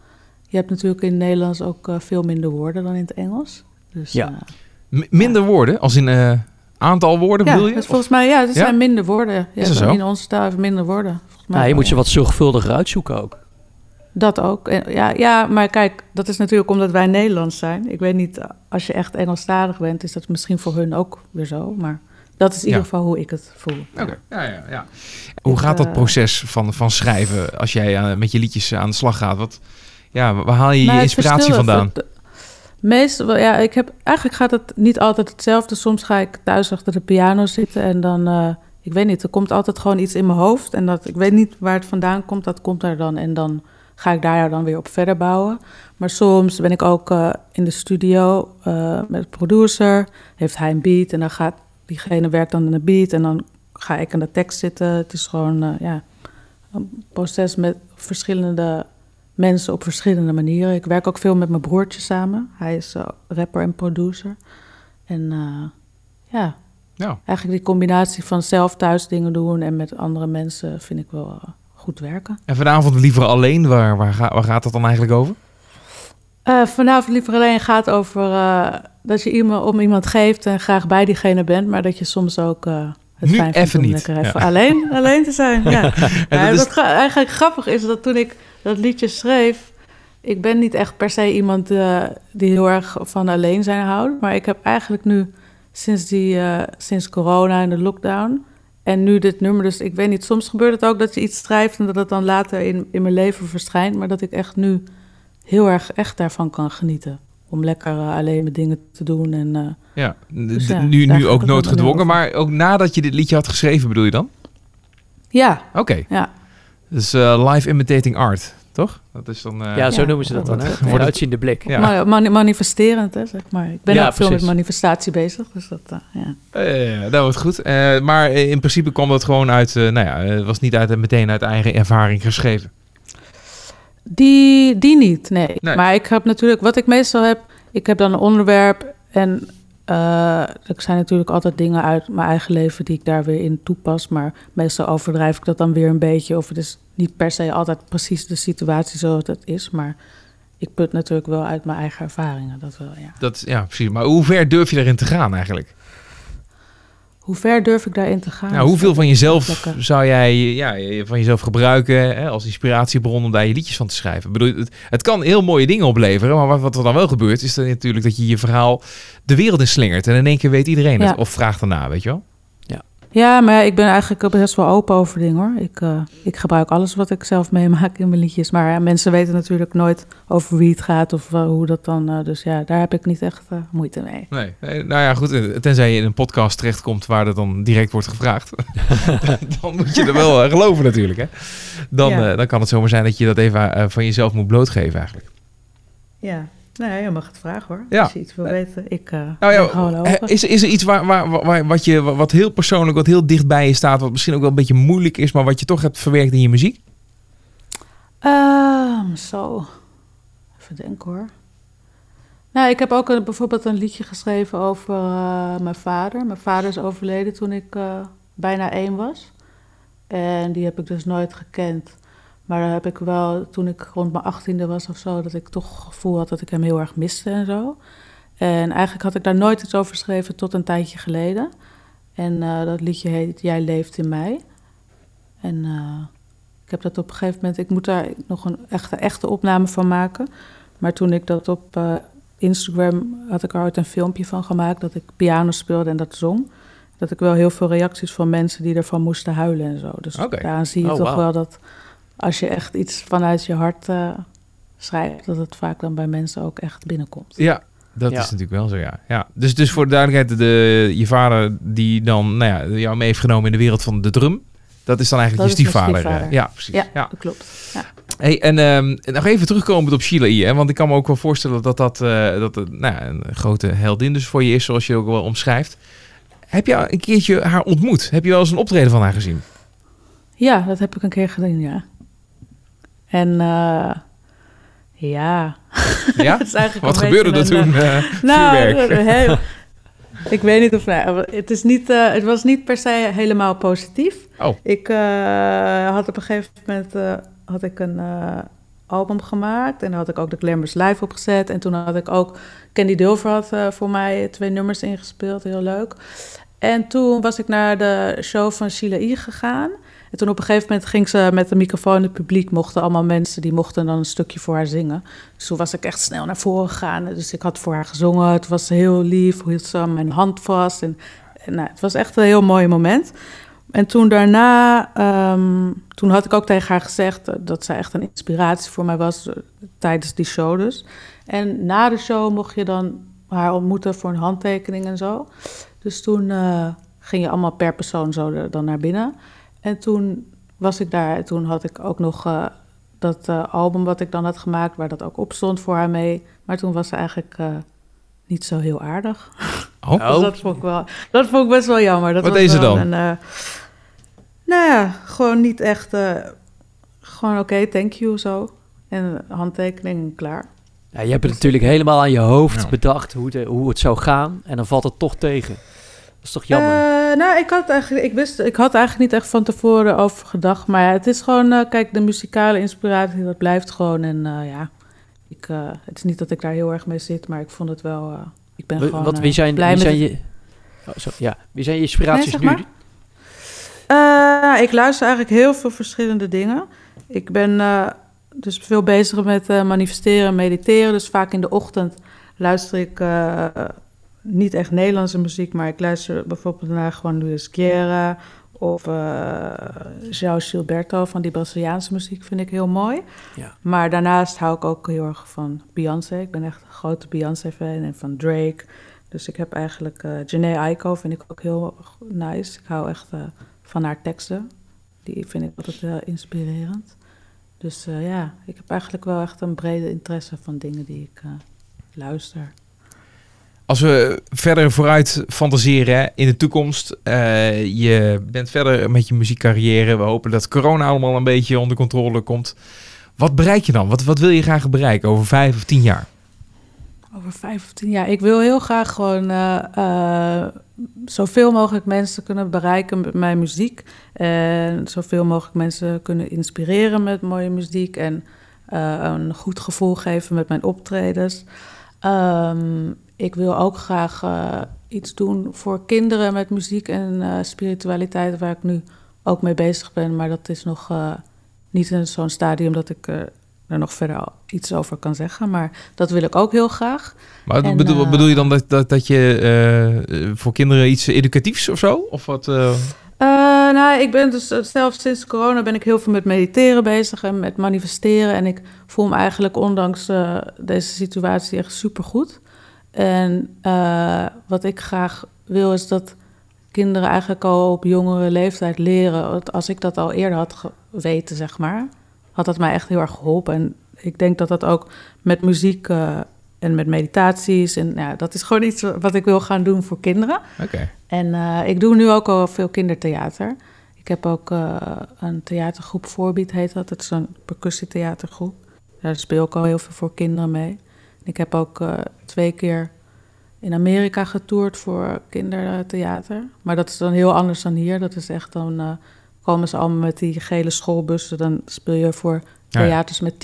Je hebt natuurlijk in het Nederlands ook veel minder woorden dan in het Engels. Dus, Ja. minder woorden, als in aantal woorden ja, bedoel je? dus volgens mij, ja, er zijn minder woorden. Ja, Is? In onze taal hebben we minder woorden. Nou, je moet ze wat zorgvuldiger uitzoeken ook. Dat ook. En, ja, ja, maar kijk, dat is natuurlijk omdat wij Nederlands zijn. Ik weet niet, als je echt Engelstalig bent, is dat misschien voor hun ook weer zo. Maar dat is in ieder Ja. geval hoe ik het voel. Oké, ja, ja, ja. Hoe Ik, gaat dat eh, proces van, van schrijven als jij eh, met je liedjes aan de slag gaat? Wat, ja, waar haal je je Nou, inspiratie vandaan? Het- Meestal, ja, ik heb, eigenlijk gaat het niet altijd hetzelfde. Soms ga ik thuis achter de piano zitten en dan, eh, ik weet niet, er komt altijd gewoon iets in mijn hoofd. En dat, ik weet niet waar het vandaan komt, dat komt er dan. En dan ga ik daar dan weer op verder bouwen. Maar soms ben ik ook eh, in de studio eh, met de producer. Heeft hij een beat en dan gaat diegene werkt dan aan de beat. En dan ga ik aan de tekst zitten. Het is gewoon, eh, ja, een proces met verschillende mensen op verschillende manieren. Ik werk ook veel met mijn broertje samen. Hij is rapper en producer. En ja, Ja. eigenlijk die combinatie van zelf thuis dingen doen en met andere mensen vind ik wel eh, goed werken. En vanavond liever alleen, waar, waar, ga- waar gaat dat dan eigenlijk over? Eh, vanavond liever alleen gaat over eh, dat je iemand om iemand geeft en graag bij diegene bent, maar dat je soms ook het Nu fijn vindt even om niet. lekker Ja. even alleen, *laughs* alleen te zijn. Ja. Is- wat gra- eigenlijk grappig is dat toen ik dat liedje schreef, ik ben niet echt per se iemand die heel erg van alleen zijn houdt, maar ik heb eigenlijk nu sinds die eh, sinds corona en de lockdown en nu dit nummer, dus ik weet niet, soms gebeurt het ook dat je iets schrijft en dat het dan later in, in mijn leven verschijnt, maar dat ik echt nu heel erg echt daarvan kan genieten. Om lekker eh, alleen mijn dingen te doen en eh, ja, Dus ja, nu, nu ook noodgedwongen, mee maar ook nadat je dit liedje had geschreven, bedoel je dan? ja, Oké, ja. dus live imitating art, toch? Dat is dan... eh, ja, zo Ja. noemen ze dat dan. Hè? Wordt het- uitziende blik. Ja. Ma- mani- manifesterend, hè, zeg maar. Ik ben Ja, ook veel precies. met manifestatie bezig, dus dat, eh, ja. Eh, dat wordt goed. Eh, maar in principe kwam dat gewoon uit, eh, nou ja, het was niet uit, meteen uit eigen ervaring geschreven. Die, die niet, nee. Nee. Maar ik heb natuurlijk, wat ik meestal heb, ik heb dan een onderwerp en eh, er zijn natuurlijk altijd dingen uit mijn eigen leven die ik daar weer in toepas. Maar meestal overdrijf ik dat dan weer een beetje. Of het is niet per se altijd precies de situatie zoals het is. Maar ik put natuurlijk wel uit mijn eigen ervaringen, dat wel, ja. Dat, ja, precies. Maar hoe ver durf je erin te gaan eigenlijk? Hoe ver durf ik daarin te gaan? Nou, hoeveel van jezelf zou jij ja, van jezelf gebruiken hè, als inspiratiebron om daar je liedjes van te schrijven? Ik bedoel, het, het kan heel mooie dingen opleveren, maar wat, wat er dan wel gebeurt, is dan natuurlijk dat je je verhaal de wereld in slingert. En in één keer weet iedereen het. Of vraagt erna, weet je wel? Ja, maar ik ben eigenlijk best wel open over dingen hoor. Ik, eh, ik gebruik alles wat ik zelf meemaak in mijn liedjes. Maar ja, mensen weten natuurlijk nooit over wie het gaat of eh, hoe dat dan. eh, dus ja, daar heb ik niet echt moeite mee. Nee. nee. Nou ja, goed. Tenzij je in een podcast terechtkomt waar dat dan direct wordt gevraagd. *laughs* *laughs* dan moet je er wel geloven natuurlijk. Hè? Dan, Ja. eh, dan kan het zomaar zijn dat je dat even van jezelf moet blootgeven eigenlijk. Ja, nee, je mag het vragen hoor. Ja. Als je iets wil weten, ik eh Nou ja, gewoon open. is, is er iets waar, waar, waar, wat, je, wat heel persoonlijk, wat heel dicht bij je staat, wat misschien ook wel een beetje moeilijk is, maar wat je toch hebt verwerkt in je muziek? Ehm, zo, even denken hoor. Nou, ik heb ook een, bijvoorbeeld een liedje geschreven over eh, mijn vader. Mijn vader is overleden toen ik eh, bijna één was. En die heb ik dus nooit gekend. Maar daar heb ik wel, toen ik rond mijn achttiende was of zo, dat ik toch het gevoel had dat ik hem heel erg miste en zo. En eigenlijk had ik daar nooit iets over geschreven tot een tijdje geleden. En eh, dat liedje heet Jij leeft in mij. En eh, ik heb dat op een gegeven moment, ik moet daar nog een echte, echte opname van maken. Maar toen ik dat op eh, Instagram had ik er ooit een filmpje van gemaakt dat ik piano speelde en dat zong. Dat ik wel heel veel reacties van mensen die ervan moesten huilen en zo. Dus daaraan zie je Oh, toch wel dat als je echt iets vanuit je hart eh, schrijft, dat het vaak dan bij mensen ook echt binnenkomt. Ja, dat Ja. is natuurlijk wel zo, ja. ja. Dus, dus voor de duidelijkheid, de, je vader die dan nou ja, jou mee heeft genomen in de wereld van de drum... Dat is dan eigenlijk Dat je stiefvader. eh, stiefvader. Ja, precies. Ja, Ja. dat klopt. Ja. Hey, en ehm, nog even terugkomend op Sheila. Hè, want ik kan me ook wel voorstellen dat dat, eh, dat nou, ja, een grote heldin dus voor je is, zoals je ook wel omschrijft. Heb je een keertje haar ontmoet? Heb je wel eens een optreden van haar gezien? Ja, dat heb ik een keer gedaan, ja. En eh, ja, Ja? *laughs* Wat gebeurde er toen? eh, eh, *laughs* nou, heel- ik weet niet of... Nou, het, is niet, het was niet per se helemaal positief. Oh. Ik had op een gegeven moment had ik een album gemaakt. En daar had ik ook de Glamours Live opgezet. En toen had ik ook... Candy Dulver had voor mij twee nummers ingespeeld. Heel leuk. En toen was ik naar de show van Sheila E. gegaan. En toen op een gegeven moment ging ze met de microfoon in het publiek. Mochten allemaal mensen, die mochten dan een stukje voor haar zingen. Dus toen was ik echt snel naar voren gegaan. Dus ik had voor haar gezongen. Het was heel lief, hoe hield ze mijn hand vast. En, nou, het was echt een heel mooi moment. En toen daarna, ehm, toen had ik ook tegen haar gezegd dat zij echt een inspiratie voor mij was eh, tijdens die show dus. En na de show mocht je dan haar ontmoeten voor een handtekening en zo. Dus toen eh, ging je allemaal per persoon zo dan naar binnen. En toen was ik daar en toen had ik ook nog eh, dat eh, album wat ik dan had gemaakt, waar dat ook op stond voor haar mee. Maar toen was ze eigenlijk eh, niet zo heel aardig. Oh, *laughs* Dus dat vond ik wel, dat vond ik best wel jammer. Dat Wat was deed ze wel dan? Een, eh, nou ja, gewoon niet echt, eh, gewoon oké, thank you zo. En handtekening en klaar. Ja, je hebt het natuurlijk helemaal aan je hoofd Ja. bedacht hoe het, hoe het zou gaan. En dan valt het toch tegen. Dat is toch jammer? Eh, nou, ik had eigenlijk, ik wist, ik had eigenlijk niet echt van tevoren over gedacht. Maar ja, het is gewoon, eh, kijk, de muzikale inspiratie, dat blijft gewoon. En eh, ja, ik, het is niet dat ik daar heel erg mee zit, maar ik vond het wel, ik ben gewoon Wat, wie zijn, blij wie zijn je... Oh, zo, ja. Wie zijn je inspiraties Nee, zeg nu? maar. Eh, ik luister eigenlijk heel veel verschillende dingen. Ik ben dus veel bezig met manifesteren en mediteren. Dus vaak in de ochtend luister ik niet echt Nederlandse muziek, maar ik luister bijvoorbeeld naar gewoon Luis Guerra of eh João Gilberto van die Braziliaanse muziek vind ik heel mooi. Ja. Maar daarnaast hou ik ook heel erg van Beyoncé. Ik ben echt een grote Beyoncé-fan en van Drake. Dus ik heb eigenlijk eh Janae Aiko vind ik ook heel nice. Ik hou echt eh, van haar teksten. Die vind ik altijd heel inspirerend. Dus ja, ik heb eigenlijk wel echt een brede interesse van dingen die ik luister. Als we verder vooruit fantaseren in de toekomst. eh, je bent verder met je muziekcarrière. We hopen dat corona allemaal een beetje onder controle komt. Wat bereik je dan? Wat, wat wil je graag bereiken over vijf of tien jaar? Over vijf of tien jaar. Ik wil heel graag gewoon eh, eh, zoveel mogelijk mensen kunnen bereiken met mijn muziek. En zoveel mogelijk mensen kunnen inspireren met mooie muziek. En een goed gevoel geven met mijn optredens. Ehm, ik wil ook graag eh, iets doen voor kinderen met muziek en eh, spiritualiteit, waar ik nu ook mee bezig ben. Maar dat is nog eh, niet in zo'n stadium dat ik er nog verder iets over kan zeggen. Maar dat wil ik ook heel graag. Maar En, bedoel, bedoel je dan dat, dat, dat je voor kinderen iets educatiefs of zo? Of wat? nou, ik ben dus zelf sinds corona ben ik heel veel met mediteren bezig en met manifesteren. En ik voel me eigenlijk ondanks deze situatie echt supergoed. En eh, wat ik graag wil is dat kinderen eigenlijk al op jongere leeftijd leren. Als ik dat al eerder had geweten, zeg maar, had dat mij echt heel erg geholpen. En ik denk dat dat ook met muziek eh, en met meditaties. En ja, dat is gewoon iets wat ik wil gaan doen voor kinderen. Oké. En eh, ik doe nu ook al veel kindertheater. Ik heb ook een theatergroep Voorbied, heet dat. Het is een percussietheatergroep. Daar speel ik al heel veel voor kinderen mee. Ik heb ook eh, twee keer in Amerika getoerd voor kindertheater. Maar dat is dan heel anders dan hier. Dat is echt dan eh, komen ze allemaal met die gele schoolbussen. Dan speel je voor ja. theaters met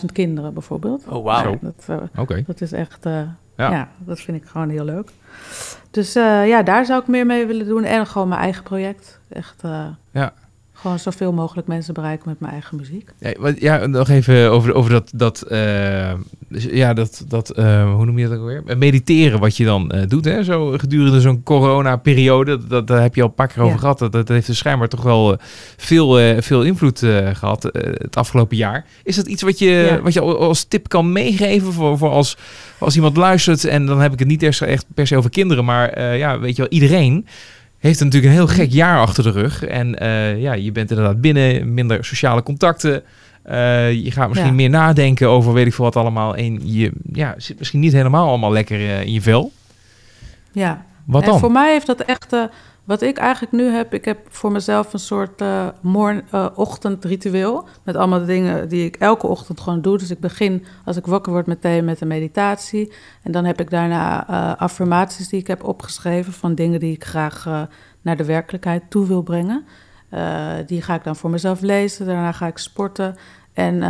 10.000 kinderen bijvoorbeeld. Oh, wauw. Ja, dat, eh, Oké. dat is echt, eh, Ja. ja. dat vind ik gewoon heel leuk. Dus eh, ja, daar zou ik meer mee willen doen. En gewoon mijn eigen project. Echt eh, Ja. Gewoon zoveel mogelijk mensen bereiken met mijn eigen muziek. Ja, wat- ja, nog even over, over dat, dat, eh, dus ja, dat, dat eh, hoe noem je dat ook weer? Mediteren wat je dan eh, doet, hè? Zo gedurende zo'n corona-periode. Dat, dat, daar heb je al een paar keer over Ja. gehad. Dat, dat heeft dus schijnbaar toch wel veel, veel invloed eh, gehad eh, het afgelopen jaar. Is dat iets wat je, Ja. wat je al- als tip kan meegeven voor, voor als, als iemand luistert? En dan heb ik het niet echt, echt per se over kinderen, maar ja, weet je wel, iedereen heeft natuurlijk een heel gek jaar achter de rug. En eh, ja, je bent inderdaad binnen, minder sociale contacten. Eh, je gaat misschien Ja. meer nadenken over weet ik veel wat allemaal. En je ja, zit misschien niet helemaal allemaal lekker eh, in je vel. Ja, Wat en dan? voor mij heeft dat echt, wat ik eigenlijk nu heb, ik heb voor mezelf een soort eh, ochtendritueel. Met allemaal dingen die ik elke ochtend gewoon doe. Dus ik begin, als ik wakker word, meteen met een meditatie. En dan heb ik daarna eh, affirmaties die ik heb opgeschreven van dingen die ik graag naar de werkelijkheid toe wil brengen. Die ga ik dan voor mezelf lezen. Daarna ga ik sporten. En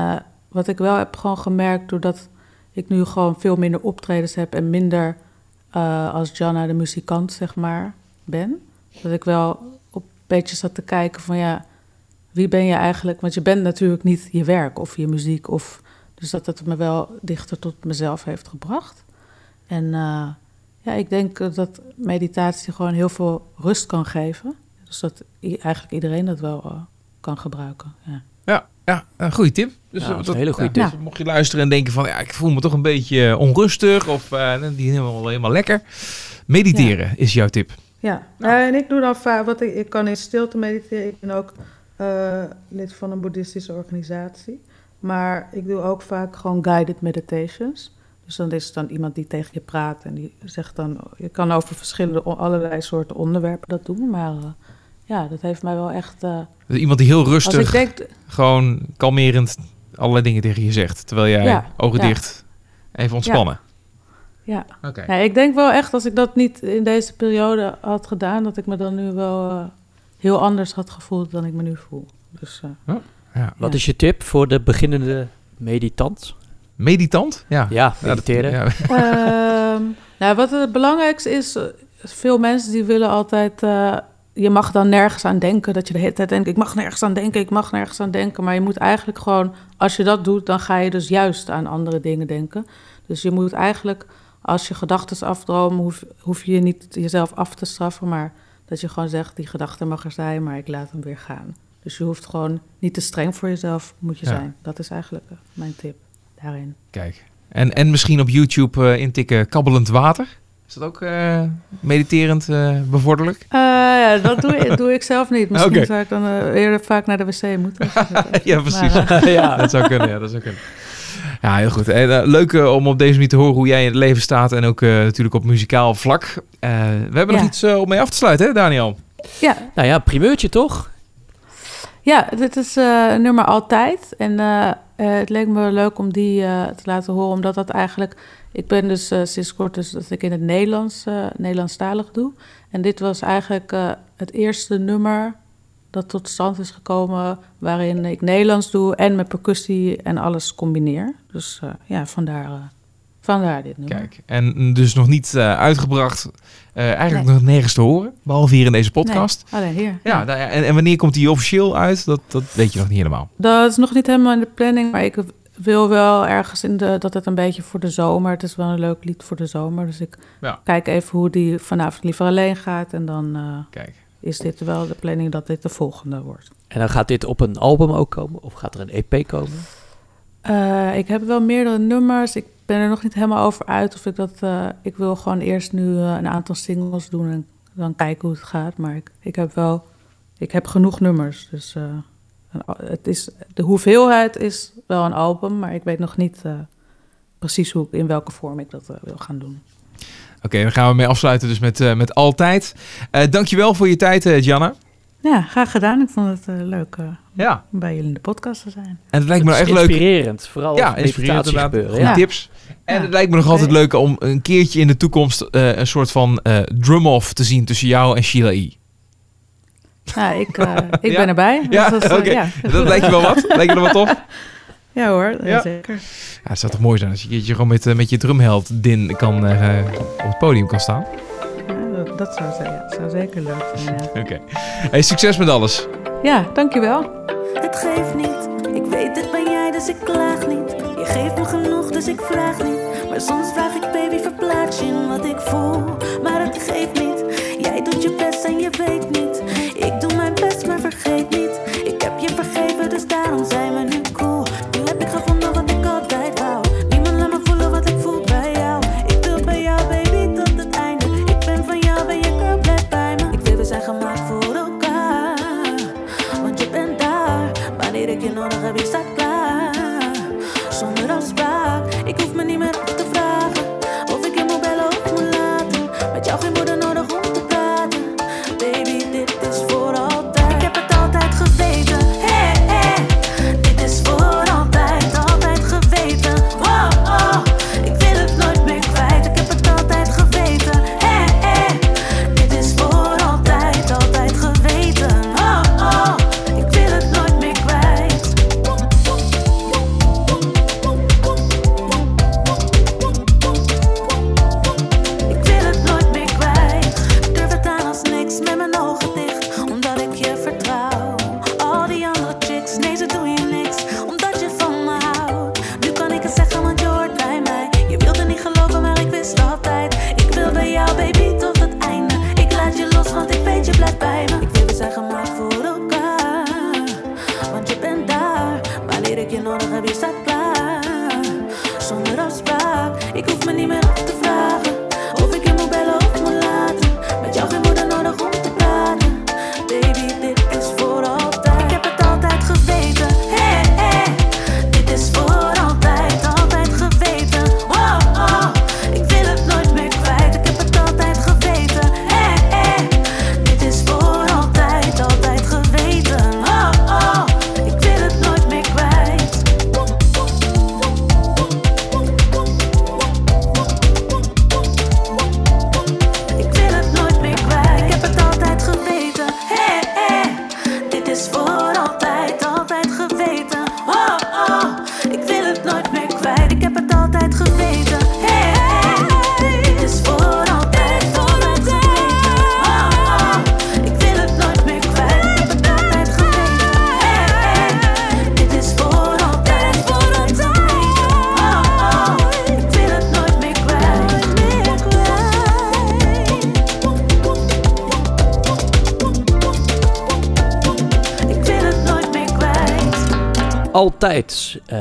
wat ik wel heb gewoon gemerkt, doordat ik nu gewoon veel minder optredens heb en minder als Janna de muzikant, zeg maar, ben. Dat ik wel op een beetje zat te kijken van ja, wie ben je eigenlijk? Want je bent natuurlijk niet je werk of je muziek. Of, dus dat het me wel dichter tot mezelf heeft gebracht. En eh, ja, ik denk dat meditatie gewoon heel veel rust kan geven. Dus dat eigenlijk iedereen dat wel eh, kan gebruiken. Ja. Ja, ja, een goede tip. Dus Ja, eh, dat is een hele goede ja, tip. dus mocht je luisteren en denken van ja, ik voel me toch een beetje onrustig of eh, die helemaal, helemaal lekker. Mediteren is jouw tip. Ja, nou, en ik doe dan vaak, wat ik, ik kan in stilte mediteren. Ik ben ook eh, lid van een boeddhistische organisatie. Maar ik doe ook vaak gewoon guided meditations. Dus dan is het dan iemand die tegen je praat en die zegt dan, je kan over verschillende, allerlei soorten onderwerpen dat doen. Maar eh, ja, dat heeft mij wel echt, eh, Dus iemand die heel rustig, denk, gewoon kalmerend allerlei dingen tegen je zegt. Terwijl jij Ja, ogen ja. dicht even ontspannen. Ja. Oké. Ja, ik denk wel echt, als ik dat niet in deze periode had gedaan, dat ik me dan nu wel eh, heel anders had gevoeld dan ik me nu voel. Dus eh, Ja. Wat Ja. is je tip voor de beginnende meditant? Meditant? Ja. Ja, Ja, dat- mediteren. ja. *laughs* Ehm, nou, wat het belangrijkste is, veel mensen die willen altijd, eh, je mag dan nergens aan denken, dat je de hele tijd denkt, ik mag nergens aan denken, ik mag nergens aan denken, maar je moet eigenlijk gewoon, als je dat doet, dan ga je dus juist aan andere dingen denken. Dus je moet eigenlijk, als je gedachten afdromen, hoef, hoef je je niet jezelf af te straffen, maar dat je gewoon zegt, die gedachte mag er zijn, maar ik laat hem weer gaan. Dus je hoeft gewoon niet te streng voor jezelf, moet je Ja. zijn. Dat is eigenlijk eh, mijn tip daarin. Kijk. En, en misschien op YouTube eh, intikken kabbelend water. Is dat ook eh, mediterend eh, bevorderlijk? Eh, ja, dat doe, ik- doe ik zelf niet. Misschien zou ik dan eerder vaak naar de wc moeten. *laughs* ja, precies. Maar, *laughs* ja. dat zou kunnen, ja, dat zou kunnen. Ja, heel goed. En, eh, leuk eh, om op deze manier te horen hoe jij in het leven staat. En ook eh, natuurlijk op muzikaal vlak. Eh, we hebben nog iets eh, om mee af te sluiten, hè, Daniel? ja, Nou ja, primeurtje toch? ja, dit is eh, nummer altijd. En eh, eh, het leek me leuk om die eh, te laten horen, omdat dat eigenlijk... Ik ben dus eh, sinds kort dus dat ik in het Nederlands, eh Nederlandstalig doe. En dit was eigenlijk eh, het eerste nummer dat tot stand is gekomen... waarin ik Nederlands doe en met percussie en alles combineer. Dus eh, ja, vandaar, eh, vandaar dit nummer. Kijk, en dus nog niet eh, uitgebracht. Eigenlijk Nee. nog nergens te horen. Behalve hier in deze podcast. Nee, alleen hier. Ja, nou ja, en, en wanneer komt die officieel uit? Dat, dat weet je nog niet helemaal. Dat is nog niet helemaal in de planning, maar ik wil wel ergens in de dat het een beetje voor de zomer. Het is wel een leuk lied voor de zomer, dus ik Ja. kijk even hoe die vanavond liever alleen gaat en dan Kijk. Is dit wel de planning dat dit de volgende wordt. En dan gaat dit op een album ook komen? Of gaat er een EP komen? Eh, ik heb wel meerdere nummers. Ik ben er nog niet helemaal over uit of ik dat. eh, ik wil gewoon eerst nu eh, een aantal singles doen en dan kijken hoe het gaat. Maar ik, ik heb wel. Ik heb genoeg nummers. Dus het is, de hoeveelheid is wel een album, maar ik weet nog niet precies hoe, in welke vorm ik dat wil gaan doen. Oké, dan gaan we mee afsluiten dus met, eh, met Altijd. Eh dankjewel voor je tijd, eh Gianna. Ja, graag gedaan. Ik vond het leuk eh, Ja. om bij jullie in de podcast te zijn. En het lijkt me nou echt leuk. Inspirerend, vooral Ja, als inspirerend gebeuren. Ja. tips. En Ja. het lijkt me nog altijd leuk om een keertje in de toekomst eh, een soort van eh drum-off te zien tussen jou en Sheila E. Ja, ik, eh, *laughs* ik Ja? ben erbij. Ja, Dus dat is, oké. ja. Dat lijkt je wel wat? Lijkt je wel tof? *laughs* Ja hoor, Ja. zeker. Ja, het zou toch mooi zijn als je keertje gewoon met, eh, met je drumheld Din kan, eh, op het podium kan staan. Ja, dat, dat zou, ja, zou zeker leuk zijn. Ja, *laughs* Oké. Hey, succes met alles. ja dankjewel. Het geeft niet, ik weet dit ben jij, dus ik klaag niet. Je geeft me genoeg, dus ik vraag niet. Maar soms vraag ik, baby, verplaats je in wat ik voel. Maar het geeft niet, jij doet je best en je weet niet. Ik doe mijn best, maar vergeet niet. Ik heb je vergeven, dus daarom zijn we Altijd, eh,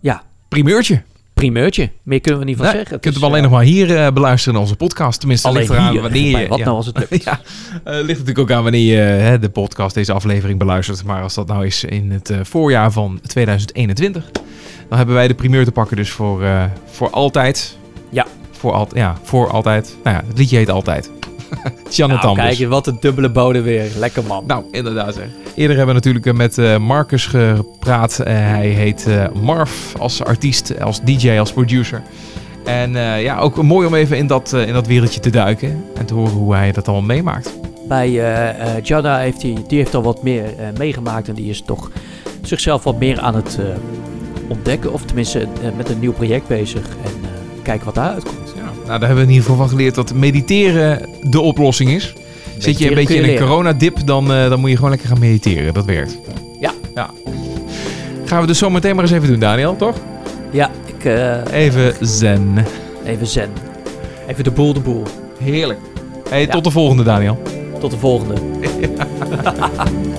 ja, Primeurtje. primeurtje. Meer kunnen we niet van Nee, zeggen. je kunt hem alleen eh, nog maar hier eh, beluisteren in onze podcast. Tenminste, Alleen ligt eraan hier, wanneer je... wat ja. nou als het lukt. *laughs* ja, ligt natuurlijk ook aan wanneer je de podcast, deze aflevering beluistert. Maar als dat nou is in het voorjaar van 2021, dan hebben wij de primeur te pakken dus voor, voor altijd. Ja. Voor, al, ja, voor altijd. Nou ja, het liedje heet Altijd. Janne nou, kijk, wat een dubbele bodem weer. Lekker man. Nou, inderdaad. Hè. Eerder hebben we natuurlijk eh, met eh, Marcus gepraat. Eh, hij heet Marv als artiest, als DJ, als producer. En ja, ook mooi om even in dat, in dat wereldje te duiken. En te horen hoe hij dat allemaal meemaakt. Bij eh, Jada heeft hij, die heeft al wat meer meegemaakt en die is toch zichzelf wat meer aan het ontdekken. Of tenminste met een nieuw project bezig en kijken wat daaruit komt. Nou, daar hebben we in ieder geval van geleerd dat mediteren de oplossing is. Zit je een beetje in een coronadip, dan, eh, dan moet je gewoon lekker gaan mediteren. Dat werkt. Ja. ja. Gaan we dus zo meteen maar eens even doen, Daniel, toch? Ja, ik, eh, Even zen. even zen. Even de boel de boel. Heerlijk. Hey, Ja. tot de volgende, Daniel. Tot de volgende. *laughs*